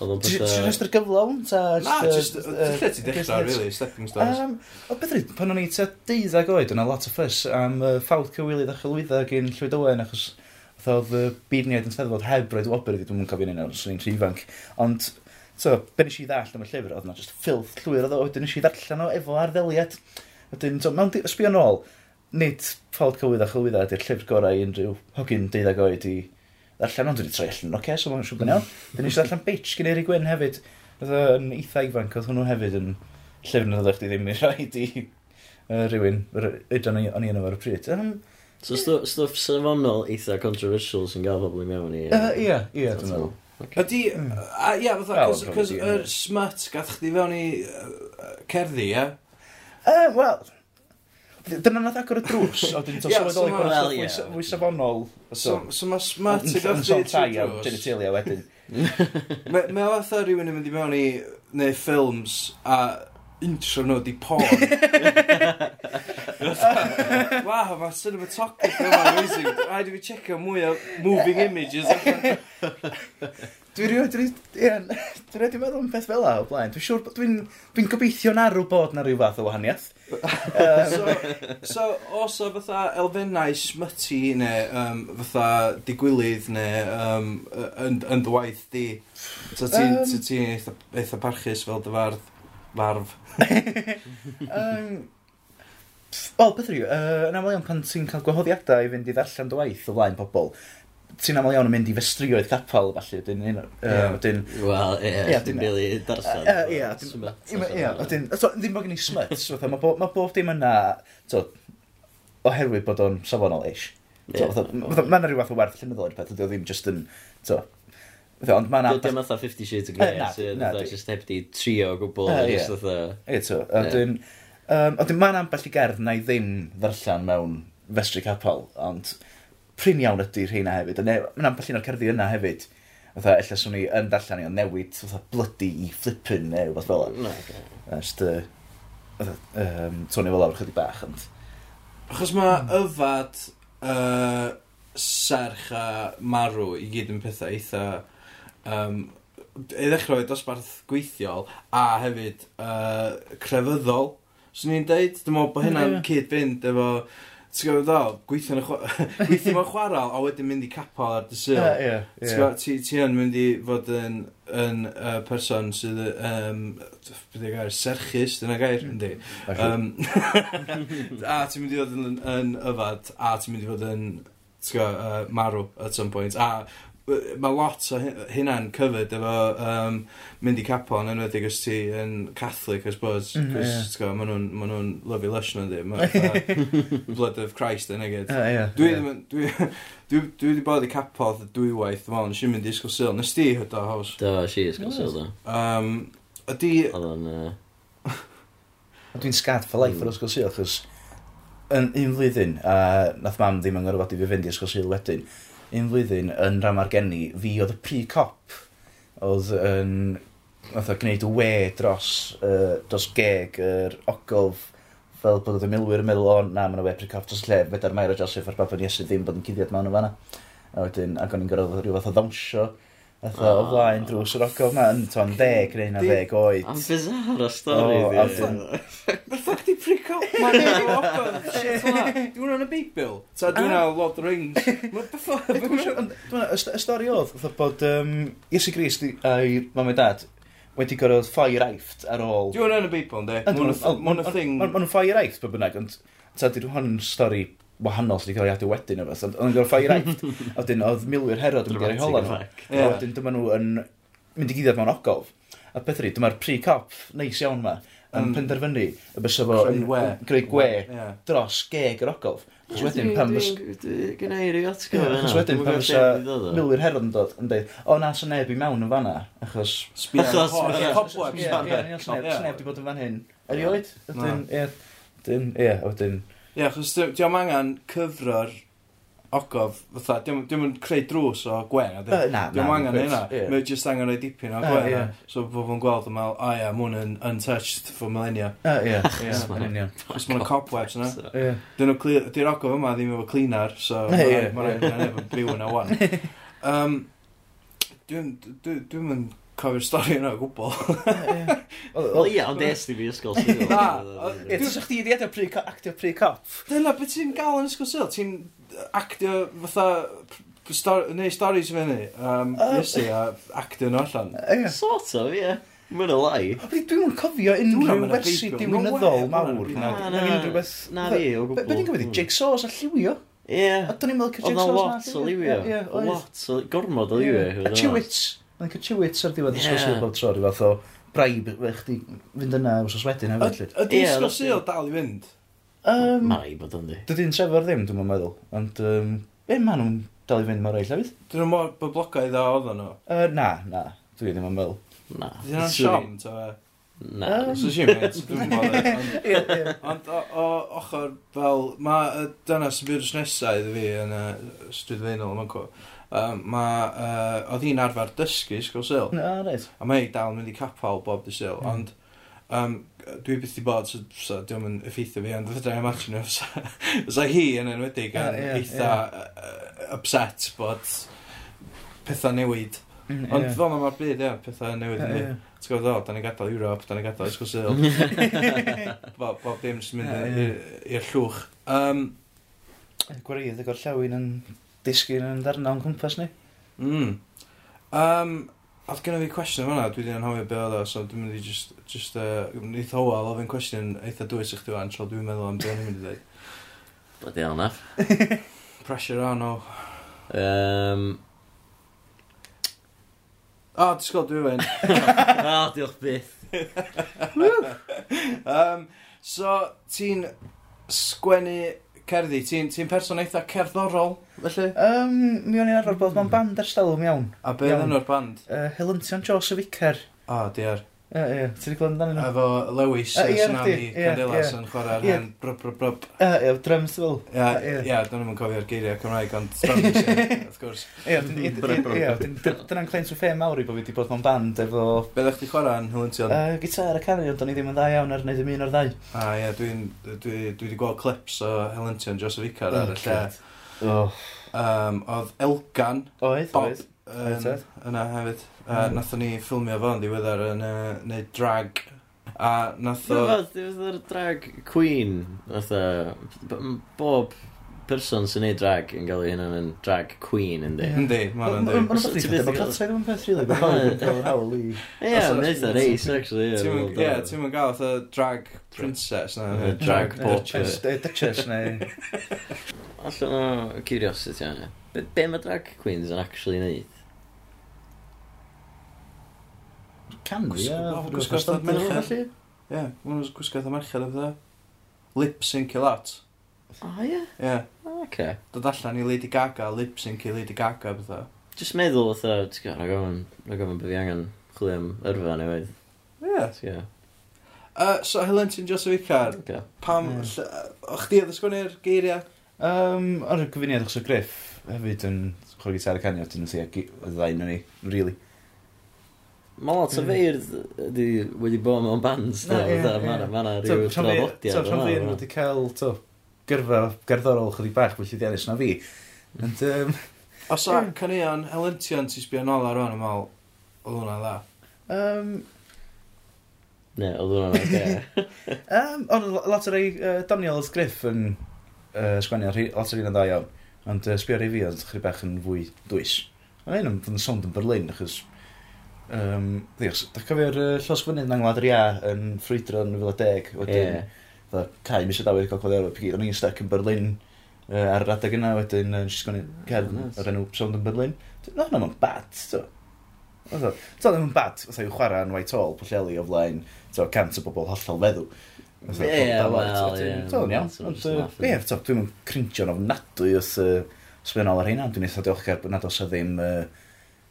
Oedd o'n pethau... Uh, uh, ti'n rhestr gyflawn? Ta, Na, just... Lle ti dechrau, really, stepping stones? Um, o beth rydyn, pan o'n i tua deuddeg oed, yna lot o ffys am uh, ffawd cywilydd a chylwydda gyn Llywyd Owen, achos oedd y beirniaid yn steddfod heb roed wobr iddi, dwi'n yn un ni'n awr, i'n ifanc. Ond, so, be nes i ddall am y llyfr, oedd yna just ffilth llwyr, oedd o, wedyn nes i ddarllen o efo arddeliad. Wedyn, so, mewn sbio nôl, nid ffald cywydd a chywydda ydy'r llyfr gorau i unrhyw hogyn deuddag oed i ddarllen, ond dwi'n troi allan, oce, okay, so mae'n siŵr bod iawn. Dyn ni eisiau ddarllen bitch gen Eri Gwyn hefyd. Oedd yn eitha ifanc, oedd hwnnw hefyd yn llyfr nad ydych chi ddim yn rhaid i uh, rhywun, ydyn o'n i yno ar y pryd. Um, so yeah. stwff safonol eitha controversial sy'n gael pobl i mewn i... uh, Ie, ie, dwi'n meddwl. Ydy, mm. a ia, fatha, cos yr smut gath chdi fewn i uh, cerddi, ia? Wel, Dyna nath agor y drws, o dyn wedyn ti'n sylweddoli bod yn fwy safonol. So, so mae smart i ddod i trwy drws. genitalia wedyn. Mae o fatha rhywun yn mynd i mewn i neu ffilms a intro nhw di porn. wow, mae cinematography yma amazing. Rhaid i fi checio mwy o moving images. Dwi rhywbeth, dwi wedi meddwl am beth fel o blaen. Dwi'n siŵr, dwi'n dwi gobeithio na bod na rhyw fath o wahaniaeth. um, so, so, os o fatha elfennau smyty neu um, fatha digwylydd neu um, yn, yn dy waith di, so ti'n um, ti eitha, eitha parchus fel dy fardd, farf? um, Wel, beth rhyw, uh, yn aml iawn pan ti'n cael gwahoddiadau i fynd i ddarllen dy waith o flaen pobl, ti'n aml iawn yn mynd i festrioedd capel, falle, dyn... You know, yeah. dyn Wel, ie, yeah, dyn bili darllen. Ie, dyn... Ddim bod gen i smuts, fatha, mae bob, ma bob dim yna, to, oherwydd bod o'n safonol eich. rhyw fath o werth llenyddol i'r peth, ydy o ddim just yn, to, Ond mae yna... Dwi'n fatha 50 Shades of Grey, sy'n just heb di trio o gwbl. Ie, to. a dyn... Ond mae mae'n ambell i gerdd na i ddim ddarllen mewn festri capel, ond prin iawn ydy rheina hefyd. Ne, mae'n ambell un o'r cerddi yna hefyd. Fytha, ella swn i yn darllen i o'n newid fytha blydi i flippin neu rhywbeth fel yna. No, Just, uh, um, tony fel awr chydig bach. Ond... Achos mae yfad uh, serch a marw i gyd yn pethau eitha... Um, ei ddechrau o dosbarth gweithiol a hefyd uh, crefyddol. Swn i'n deud, dwi'n meddwl bod hynna'n yeah. cyd fynd efo Ti'n gwybod ddol, gweithio mewn chwa chwarael, a wedyn mynd i capel ar dy syl. Ie, ie. Ti yn mynd i fod yn, yn uh, person sydd, um, beth gair, serchus, dyna gair, mm. yndi. Um, a ti'n mynd i fod yn, yn yfad, a ti'n mynd i fod yn, ti'n gwybod, uh, marw at some point. A mae lot o hynna'n cyfyd efo um, mynd i capon yn enwedig os ti yn Catholic, I suppose. Mm, Cos, yeah. maen nhw'n ma nhw lyfu lush nhw'n ddim. Blood of Christ yn egyd. Uh, yeah, dwi yeah. Dwi, dwi, dwi wedi bod i capodd dwywaith, dwi'n meddwl, nes mynd i ysgol syl. Nes ti hyda haws? Do, si ysgol syl, do. Um, ydi... Oedd o'n... Uh... dwi'n scat for life hmm. ar ysgol syl, achos yn un flwyddyn, a nath mam ddim yn gorfod i fi fynd i ysgol syl wedyn un flwyddyn yn Ramargeni, fi oedd y pre-cop oedd yn oedd gwneud y we dros, uh, dros geg yr er ogof fel bod oedd y milwyr yn meddwl, o na, mae'n we pre-cop dros lle, feda'r Mair a Joseph a'r Baban Iesu ddim bod yn cuddiad mewn o fanna. A wedyn, ac o'n i'n gorfod rhyw fath o ddawnsio Fatha, oh. o ah. flaen drws yr ogof ma, yn to'n ddeg neu na ddeg oed. Am bizarro stori oh, di. The ffac di prico? Mae'n ei ogof, shit o'na. Dwi'n rhan y Beibl. Ta, dwi'n rhan Lord of the Rings. Y stori oedd, fatha bod um, Iesu Gris a'i mam a dad wedi gorfod ffair aifft ar ôl... Dwi'n rhan y Beibl, ynddi? Mae'n thing... Mae'n ffair aifft, bod bynnag, ond ta, dwi'n hwn stori wahanol sydd wedi cael ei adw wedyn o beth. Ond yn gorffa i rhaid. A wedyn, oedd milwyr herod yn mynd i'r hola nhw. A wedyn, dyma nhw yn mynd i gyddiad mewn ogof. A beth ydy, dyma'r pre-cop neis iawn ma. Yn um, penderfynu y bys efo greu gwe dros geg yr ogof. Cos wedyn pan fys... Gynna i ryw atgo Cos wedyn pan fysa milwyr herod yn dod yn dweud, o na, sy'n neb i mewn yn fanna. Achos... Achos... Cobwebs. Ie, ie, sneb di bod yn fan hyn. Erioed? Ie, ie, a wedyn... Ie, achos diolch angen cyfro'r ogof, fatha, diolch yn creu drws o gwen, a uh, na, diolch angen hynna. Yeah. Mae jyst angen rhoi dipyn o gwen, uh, yeah. so bod fo'n gweld yma, o ia, mwyn yn untouched for millennia. Ie, ie, ie, ie, Uh, yeah. Chos mae'n cobwebs yna. Di'r ogof yma ddim efo cleaner, so mae'n rhaid yn efo byw yna wan. Um, Dwi'n mynd cofio'r stori yna o gwbl. Wel ia, ond des di fi ysgol sydd. Na. Ie, ti'n sych di wedi pre actio pre-cop? Dyna beth ti'n gael yn ysgol sydd. Ti'n actio fatha neu storis fe ni. Um, Nes i a actio nhw allan. Sort of, ie. Mae'n y lai. Dwi'n cofio unrhyw wersi diwynyddol mawr. Na, na, na fi o gwbl. Be'n i'n gwybod. Jigsaws a lliwio? Ie. A do'n i'n meddwl cyrdd jigsaws na? Oedd lot o liwio. Lot o gormod o liwio. A chiwits like a chewits ar diwedd yeah. disgwyl bob tro, rhyw fath o braib, fe chdi fynd yna os os wedyn hefyd. Ydy ysgol disgwyl dal i fynd? Um, Mai bod yndi. Dydy'n trefor ddim, dwi'n meddwl. Ond, um, be maen nhw'n dal i fynd mor eill hefyd? Dyn nhw'n mor boblogaidd a oedd nhw? Uh, na, na. Dwi ddim yn meddwl. Na. Dyn nhw'n siom, ta fe? Na. So si mynd, dwi'n meddwl. Ond o ochr fel, mae dyna sy'n byd nesau iddo fi yn y stryd feinol, mae'n cwrdd um, mae, uh, oedd hi'n arfer dysgu ysgol syl. No, reit. A mae hi dal yn mynd i capal bob dy syl, mm. ond um, dwi byth i bod, so, so diolch yn effeithio fi, ond fydda i'n imagine os so, hi yn enwedig yn yeah, yeah, eitha yeah. upset bod pethau newid. Mm, ond yeah. fel mae'r byd, ia, pethau newid ah, yn yeah, Ti'n gwybod, o, da ni'n gadael Europe, da ni'n gadael Ysgol Sil. bob, bob dim sy'n mynd ah, i'r llwch. Um, Gwaraedd y gorllewin yn disgyn yn darna o'n cwmpas ni. Mm. Um, Oedd gen i fi cwestiwn fanna, dwi wedi anhofio be oedd o, so dwi'n mynd i just, just uh, neith hoel ofyn cwestiwn eitha dwys i chdi fan, so dwi'n meddwl am dwi'n mynd i ddweud. Bloody hell naf. Pressure on oh. o. Um... O, oh, disgwyl, dwi'n mynd. O, diolch byth. um, so, ti'n sgwennu cerddi, ti'n ti person eitha cerddorol, felly? Um, mi o'n i'n arfer bod, mae'n band ers dalwm iawn. A be oedd enw'r band? Uh, Helyntion Joseph y O, oh, diar. Ie, ie. Ti wedi gweld amdano nhw? Efo Lewis, uh, Tsunami, Candelas yn chwarae'r hen brwb, brwb, brwb. Ie, ie, drums fel. Ie, ie, dyn nhw'n cofio'r geiriau Cymraeg, ond drums, ie. wrth gwrs. Ie, dyna'n claim to fame mawr i bod fi wedi bod mewn band efo... Be ddech chi chwarae yn Hylyntion? Uh, gitar a canu, ond o'n i ddim yn dda iawn ar wneud dim un o'r ddau. A ie, dwi'n dwi, dwi wedi gweld clips o Hylyntion Joseph Icar ar y oh, lle. Oh. Um, oedd Elgan, oedd, Bob, oedd. Yn, yna hefyd. A mm. nathon ni ffilmio fo'n ddiweddar yn uh, neud drag. A nath o... Dwi'n drag queen. Nath bob person sy'n neud drag yn cael ei hynna'n yn drag queen yn di. Yndi, ma'n yndi. Mae'n rhaid i ddweud, yn peth rili. ddweud, mae'n hawl i ddweud, Ie, mae'n eitha reis, actually. Ie, ti'n mynd gael oedd drag princess na. Drag portrait. Duchess neu... Allan o curiosity anna. Be mae drag queens yn actually neud? Canu, ie. Gwisgo atha merched. Ie, mae'n gwisgo atha merched o fydda. Lip sync i lot. O, ie? Ie. Oce. Dod allan i Lady Gaga, lip sync i Lady Gaga bethau. Just meddwl atha, ti'n gwybod, rhaid gofyn, na gofyn bydd i angen chwilio am yrfa neu wedd. Ie. Uh, so, Helen, ti'n Joseph Icar, okay. pam, yeah. o'ch chdi oedd ysgwneud geiriau? Um, ar y cyfuniad o'ch so Griff hefyd yn chwrdd gitar y caniad dyn nhw'n lle, y ddain o'n ni, really. Mae lot o mm. feirdd wedi, wedi bod mewn bands. Na, ie, ie. Mae yna rhyw draddodiad. So, rhan fi'n wedi cael to, gyrfa gerddorol chydig bach, felly di aros na fi. And, um, Os a canion helyntion ti'n sbio nôl ar hwn, ymwneud, oedd hwnna dda. Um, ne, oedd hwnna'n dda. um, ond lot o'r ei uh, Daniel Griff yn uh, sgwennu, lot o'r un yn dda iawn. Ond uh, sbio ar ei fi oedd chydig bach yn fwy dwys. Ond un yn fynd yn sond yn Berlin, achos Um, ddios, da cofio'r uh, llosgfynydd yng Ngwlad yr Ia yn ffrwydro yn 2010, wedyn, yeah. cael mis y dawyr cael cofio'r pigi, o'n i'n stuck yn Berlin uh, ar yr adeg yna, wedyn, uh, jyst cerdd oh, nice. o'r enw Sound yn Berlin. No, no, mae'n bad, to. Oedd yn bad, oedd i'w chwarae yn White Hall, pwlleli o flaen, to, cant o bobl hollol feddw. Ie, wel, ie. Oedd iawn, ond, ie, to, dwi'n cringio'n ofnadwy wrth sbynol ar hynna, dwi'n eitha diolchgar bod nad oes o ddim... Uh,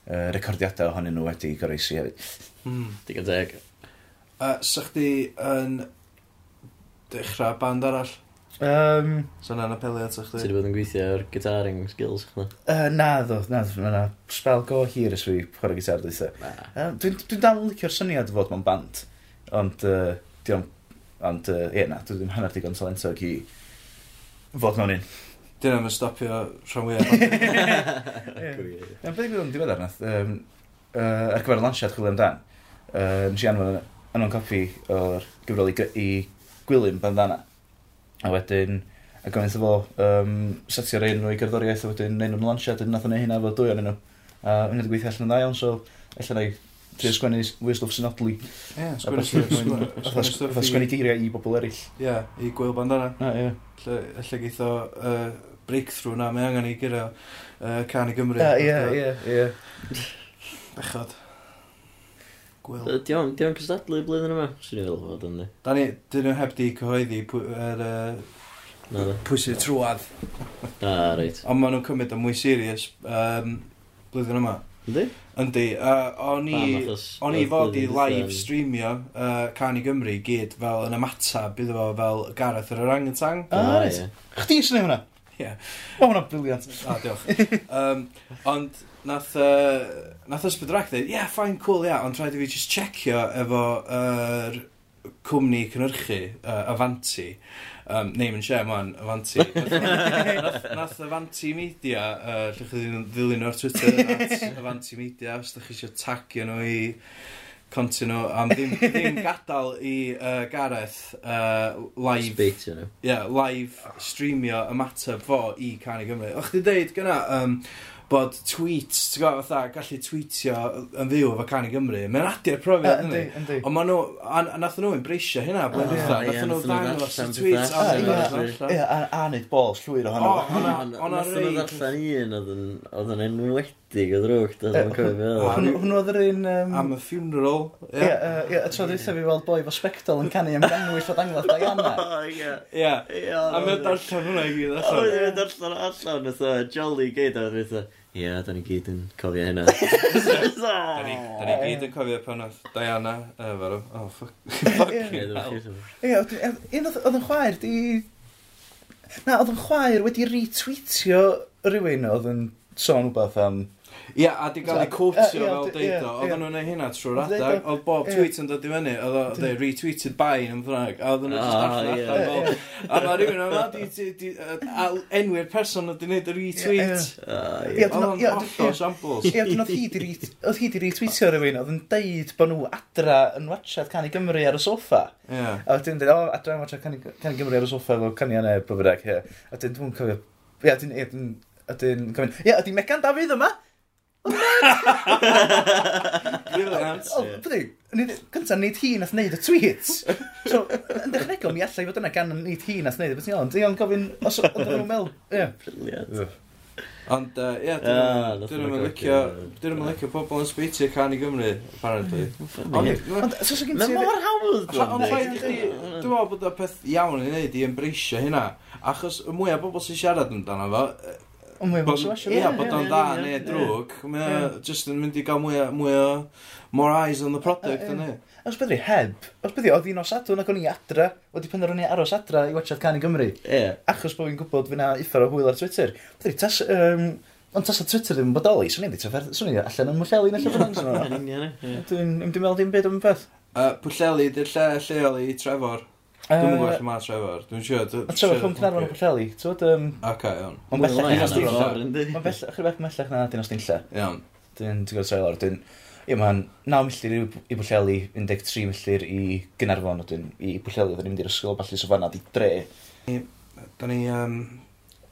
uh, recordiadau ohonyn nhw wedi goroesi hefyd. Mm. Digon deg. Uh, sa chdi yn dechrau band arall? Um, so na'n apelio at chdi? Ti wedi bod yn gweithio o'r gitaring skills chdi? Uh, na ddo, na ddo, na spel go hir ys fi chwarae gitar dweitha. Um, Dwi'n dwi dal yn licio'r syniad fod mewn band, ond uh, diolch, ond uh, ie na, dwi ddim hanner digon talentog i fod mewn un. Dyna mae'n stopio rhan fwyaf. Beth yw'n diweddar nath, um, uh, ar gyfer y lansiad chwilio amdan, uh, nes i anfon yn o'n copi o'r gyfrol i, i Gwilym bandana. A wedyn, a gofyn fo, um, setio rhaid nhw i gerddoriaeth, a wedyn neud nhw'n lansiad, a nath o'n hynna efo dwy o'n nhw. A hwnna wedi gweithio allan yn dda iawn, so allan ei Dwi'n sgwennu mwy o stwff synodlu. Ie, sgwennu geiriau i bobl eraill. Ie, i gwyl bandana. Ie, ie. Lle geitho breakthrough na, mae angen i gyda uh, can i Gymru. Ie, ie, ie. Bechod. Gwyl. Diolch, o'n cystadlu blwyddyn yma, swn i'n fel fod yn di. Da ni, dyn nhw heb di cyhoeddi er, uh, pwy sy'n trwad. Ah, reit. Ond maen nhw'n cymryd o'n mwy serius um, blwyddyn yma. Yndi? Yndi. Uh, o'n i fod i live streamio uh, Can i Gymru gyd fel yn ymatab iddo fo fel Gareth yr Orangutang. Ah, ah, reit. Chdi sy'n ei hwnna? Ie. O, hwnna'n briliant. A, diolch. um, ond nath, uh, nath ysbryd ysbydrac dweud, ie, yeah, fine, cool, ia, yeah. ond rhaid i fi just checio efo yr uh, cwmni cynhyrchu, uh, Avanti, um, name and share man, Avanti. nath, nath Avanti Media, uh, lle chi ddilyn nhw ar Twitter, at Avanti Media, os da chi eisiau tagio nhw i conti nhw, am ddim, ddim gadael i uh, Gareth uh, live... Sbeitio nhw. Yeah, live streamio ymateb fo i Canu Gymru. O'ch di deud gyna um, bod tweets, ti'n gwybod fatha, gallu tweetio yn fyw efo Canu Gymru. Mae'n adio'r profiad, uh, ynddi? Ond maen nhw, a, a nath nhw embreisio hynna, blyn oh, yeah, nath nhw ddangos y tweets. A, a, a, a, a, a, a, a, a, a, o, a, a, a, a, a, a, a, a, a, a, a, a, a, enwedig o ddrwg, dwi'n yeah, cofio fel. Hwn hwn oedd yr un... Um... Am y funeral. Ie, yeah. yeah, uh, tro dweitha fi weld boi fo spectol yn canu am gangwys o dangladd Diana. Oh, ie, ie. A mae'n darllen hwnna i gyd allan. Ie, yn darllen allan, oedd Jolly gyd oedd dweitha. Ie, da ni gyd yn cofio hynna. da, ni, da ni gyd yn cofio pan oedd Diana efo. Oh, fuck. fuck. Ie, un oedd yn chwaer di... Na, oedd yn chwaer wedi retweetio rhywun oedd yn sôn rhywbeth am... Um, Ia, a di gael ei cwtio fel deud o. Oedden nhw'n ei hynna trwy'r adag. Oedd bob tweet yn dod i fyny. Oedd o dweud retweeted by yn ffrag. A oedden nhw'n just allan fel. A mae rhywun yma di enwi'r person oedd di wneud y retweet. Oedd o'n hollol shambles. Ia, oedd hi di retweetio rhywun. Oedd yn deud bod nhw adra yn watchad Cani Gymru ar y soffa. A wedyn dweud, o, adra yn watchad Cani Gymru ar y soffa fel Cani Anne, bwbyrag. A wedyn dwi'n cofio... Ia, dwi'n... Ia, dwi'n... Ia, dwi'n... Ia, dwi'n... Megan Dafydd yma! Brilliant. Oh, Cyntaf, nid hi nath wneud y tweets. So, yn dechnegol, mi allai fod yna gan nid hi nath wneud y beth ond i'n gofyn, os oedd nhw'n mel. Brilliant. Ond, ie, dyn nhw'n licio, dyn nhw'n licio pobl yn sbeitio can i Gymru, apparently. Ond, os oes gen ti... mor hawdd, Ond, dwi'n meddwl bod y peth iawn i wneud i embreisio hynna. Achos y mwyaf bobl sy'n siarad amdano fo, Ond mae'n bod o'n dda neu drwg, mae'n just yn mynd i gael mwy, o... mwy o more eyes on the product, yna. Os byddu heb, os byddu, oedd hi'n osadwn ac o'n i adra, wedi penderfynu aros adra i watchad Can i Gymru. Ie. Achos bod fi'n gwybod fyna iffer o hwyl ar Twitter. Byddu, tas, um, ond tas o Twitter ddim yn bodoli, swn i'n dweud, swn i'n allan yn mwlleli neu llyfrwng. Dwi'n meddwl dim byd o'n beth. Uh, Pwlleli, dy'r lle lleol i Trevor. Dwi'n gwybod lle mae Trevor. Dwi'n siŵr... Trevor rhwng Cynarfon o'r Pwllheli. Ti'n um... Ac a, iawn. Mae'n bellach na Dinlla. Mae'n bellach, chyfach mellach na Dinas Dinlla. Iawn. Dwi'n ti'n gwybod Trevor. Dwi'n... Ie, mae'n 9 milltir i Bwllheli, 13 milltir i Gynarfon. Dwi'n i Bwllheli, dwi'n mynd i'r ysgol, falle Safanna, di dre. Da ni... Um,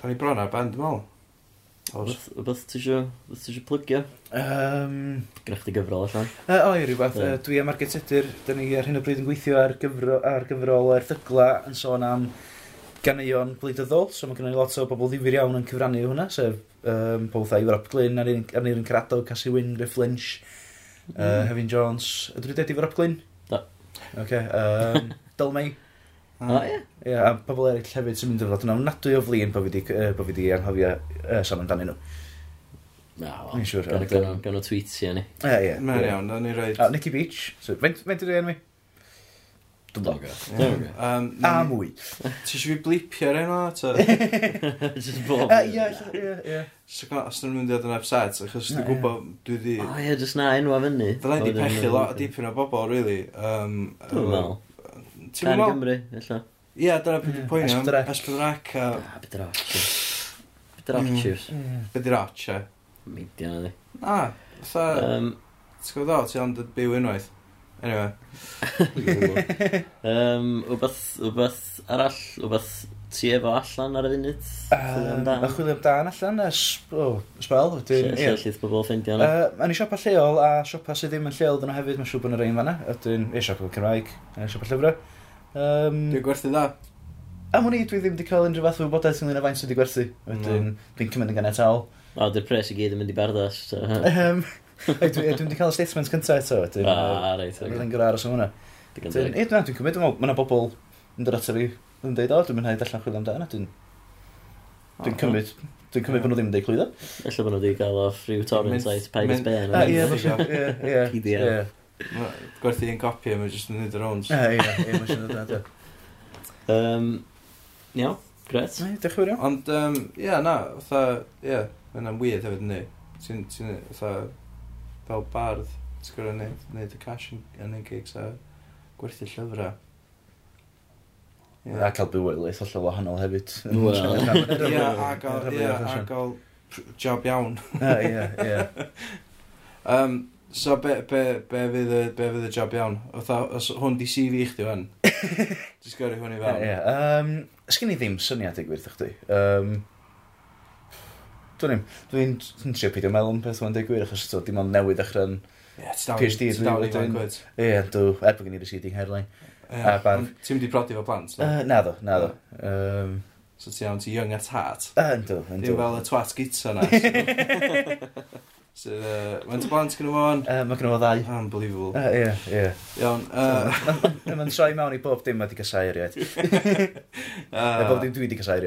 da ni bron ar band, dwi'n meddwl. Oes. Beth ti eisiau, beth ti eisiau plygio? Um, Gwneud chdi gyfrol allan? Uh, o, i rhywbeth. Yeah. Uh, dwi am argetedur. Da ni ar hyn o bryd yn gweithio ar gyfro, ar gyfrol erthygla yn sôn am ganeuon gwleidyddol. So mae gennym ni lot o bobl ddifur iawn yn cyfrannu hwnna. Sef um, pobl thai Iwerop Glyn, Arnir yn Carado, Cassie Wyn, Griff Lynch, mm. uh, Hevin Jones. Ydw i wedi Iwerop Glyn? Da. Okay, um, Dalmei. O, ah. ie. Ie, a pobl eraill hefyd sy'n mynd i fod yn ofnadwy o flin bod fi wedi uh, anghofio uh, sôn amdanyn nhw. Na, wel. Ni'n siŵr. Gan gan o tweetio ni. Ie, ie. Mae'n iawn, da ni roed... O, Nicky Beach. So, Fe'n dwi'n enwi? Dwi'n dog. A mwy. Ti eisiau fi blipio'r enw? Just bob. Ie, ie, ie. So, Os dyn nhw'n mynd i fod yn upset, achos dwi'n gwybod dwi di... O, ie, just na enw a fyny. Dyna di pechu lot dipyn o bobl, really. Dwi'n meddwl ti'n Gan meddwl... Gymru, illa. Ie, yeah, dyna mm. beth dwi'n pwynt am. Esbydrac a... Ah, beth yr arch. Beth yr arch, mm. mm. Beth yr arch, e? Meidio na di. Na, fatha... Um, Ti'n gwybod o, ti ond byw unwaith. Anyway. um, wbeth, wbeth arall, wbeth ti efo allan ar y funud? Um, uh, a chwilio amdan allan, a oh, sbel. Lle llyth bobl ffeindio yna? Uh, a'n i siopa lleol a siopa sydd ddim yn lleol dyn nhw hefyd, mae'n siŵr bod yn yr rhain fanna. Ydyn, e, siopa Cymraeg, e, siopa llyfrau. Um, Dwi'n gwerthu dda. Am hwnni, dwi ddim wedi cael unrhyw fath o wybodaeth ynglyn â faint sydd wedi gwerthu. Wedyn, no. dwi'n cymryd yn ganetaol. O, dy'r pres i gyd yn mynd i bardas. So. um, dwi wedi cael y statement cyntaf eto. Wedyn, ah, reit. Okay. yn gyda aros am hwnna. Dwi'n cymryd, mae yna bobl yn dod ato fi yn dweud, o, dwi'n mynd allan chwilio amdano. Dwi'n Dwi'n ah. cymryd, dwi'n cymryd bod nhw ddim yn deud clwyddo. Ella bod nhw wedi cael off rhyw torrent site Peg Sbaen. Ah, ie, ie, ie. Gwerthu un copi a mae'n just yn neud yr owns. Ie, ie, ie, mae'n siŵr o dda. Um, iawn, gret. Ie, dech chi'n Ond, um, ie, na, fatha, ie, mae'n am weird hefyd ni. Ti'n, ti'n, fatha, fel bardd, ti'n gwrdd neud, neud y cash yn, yn y gigs a gwerthu llyfrau. Yeah. A cael bywydlaeth allai wahanol hefyd. Wel. Ie, a gael job iawn. Ie, ie, ie. So be, be, be, fydd y, be fydd y job iawn? Otha, os hwn di CV i chdi fan, jyst gyrru hwn i fewn. Ie, yeah, um, sgyn i ddim syniad i gwirth chdi. Um, Dwi'n dwi'n dwi trio peidio meddwl am beth o'n dweud gwir, achos dim ond newydd achran yeah, PhD. Ie, dwi'n dwi, er bod gen i receding hairline. Yeah, barf... Ti'n mynd i brodi fo plant? No? Uh, na ddo, na ddo. Um, so ti iawn, ti young at heart? Uh, yndw, yndw. Dwi'n fel y twat gyta na. Sydd, uh, mae'n blant gyda fo'n? Uh, mae gyda fo ddau. Unbelievable. Ie, uh, ie. Iawn. Uh... Mae'n troi mewn i bob dim wedi casau uh, bob dim dwi wedi casau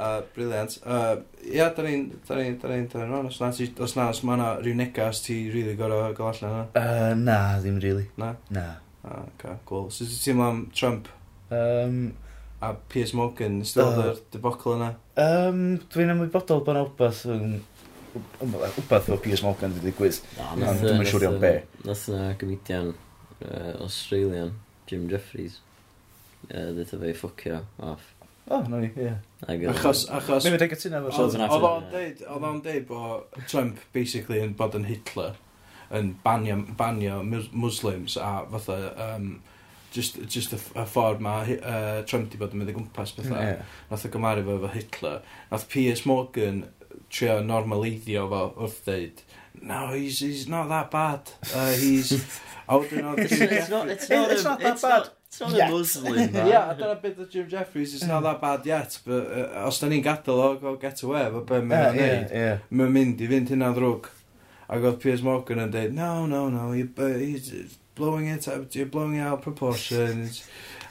uh, briliant. Uh, ia, da ni'n da ni'n da ni'n da ni'n os na, ti, os na, os mae yna rhyw negas ti rili really gorau gael allan yna? Uh, na, ddim rili. Really. Na? Na. Ah, okay, cool. So ti'n teimlo am Trump? Um, a Piers Morgan, ystod uh, debocl yna? Um, dwi'n ymwybodol bod yna wbeth yn wbeth o Piers Morgan wedi digwydd. No, Dwi'n siŵr iawn be. Nath na gymidian uh, Australian, Jim Jeffries, uh, ddeitha fe i ffocio off. Oh, no ni, ie. Achos, achos... Mi'n dweud gytuno efo Sultan Oedd o'n deud, oedd o'n deud bod Trump basically yn bod yn Hitler, yn banio, banio Muslims a fatha, um, just, just y, y ffordd mae uh, Trump di bod yn mynd o gwmpas bethau. Yeah. Nath o gymaru fo efo Hitler. Nath Piers Morgan trio normaleiddio fo wrth ddeud, no, he's, he's not that bad. Uh, he's... oh, not, it's, it's, not, it's, not, it's not that it's bad. Not, it's not yet. a Muslim, man. yeah, dyna bit o Jim Jeffries, it's not that bad yet, but uh, os da ni'n gadael o, go get away, fe be mae'n yeah, yeah, yeah. mae'n mynd i fynd hynna ddrwg. Ac oedd Piers Morgan yn dweud, no, no, no, you, uh, he's blowing it out, you're blowing it out of proportion.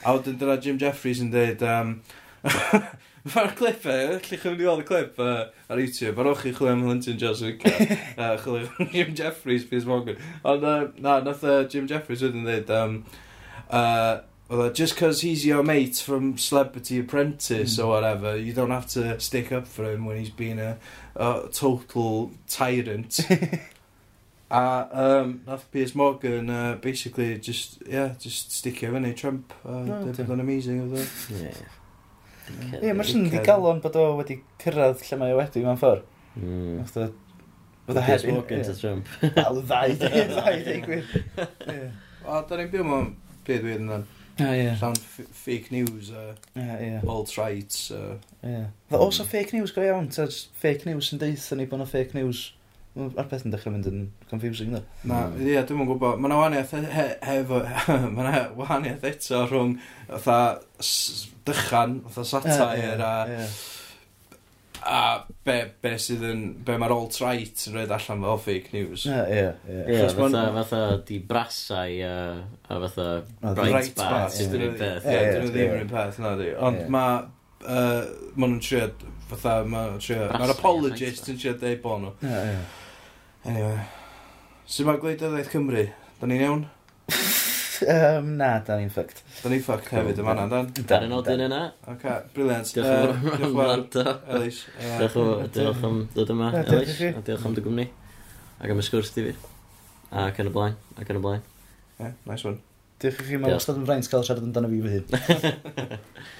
a wedyn dyna Jim Jeffries yn dweud, um, Mae'r clip e, lle chi'n gweld y clip uh, ar YouTube, ar o'ch chi chwilio am Linton Jessica, uh, chwilio am Jim Jeffries, Piers Morgan. Ond uh, na, nath uh, Jim Jeffries wedyn dweud, um, uh, well, e, just cause he's your mate from Celebrity Apprentice mm. or hmm. whatever, you don't have to stick up for him when he's been a, a total tyrant. A um, nath Piers Morgan uh, basically just, yeah, just sticio fyny eh, Trump. Uh, oh, no, amazing oedd o. Yeah. Ie, mae'r sy'n wedi galon bod o wedi cyrraedd lle mae o wedi mewn ffordd. Mm. Fydda head... Walking to Trump. Al, ddau, ddau, ddau, gwir. O, da ni'n byw mewn byd wir yna. Ah, yeah. Llawn fake news, uh, yeah, yeah. alt rights. Uh, yeah. Dda, os o fake news go iawn, ta fake news sy'n deitha ni bod yna fake news Mae'r peth yn dechrau mynd yn confusing, da. Na, hmm. ie, yeah, dwi'n gwybod. Mae yna wahaniaeth he, hefo... Mae yna wahaniaeth eto rhwng fatha dychan, fatha satire yeah, yeah, a... A be, be sydd yn... Be mae'r alt-right yn rhaid allan fel fake news. Ie, ie, ie. Fatha, fatha di brasau a, a fatha oh, bright bars. Dyn nhw ddim yn un peth, na di. Ond mae uh, maen nhw'n trio, fatha, maen nhw'n trio, mae'r apologist yn trio deud bo nhw. Ie, ie. Anyway. Sut mae gwleidyddiaeth Cymru? Da ni'n iawn? um, na, da ni'n ffucked. Da ni'n ffucked hefyd yma na, dan? Da ni'n odyn yna. Ok, briliant. Diolch yn fawr am wrando. Elis. Diolch yn- diolch am dod yma, Elis. A diolch am dy gwmni. Ac am y sgwrs di fi. Ac yn y blaen, ac yn y blaen. Ie, nice one. Diolch i chi, mae'n wastad yn fraint cael siarad amdano fi fy hun.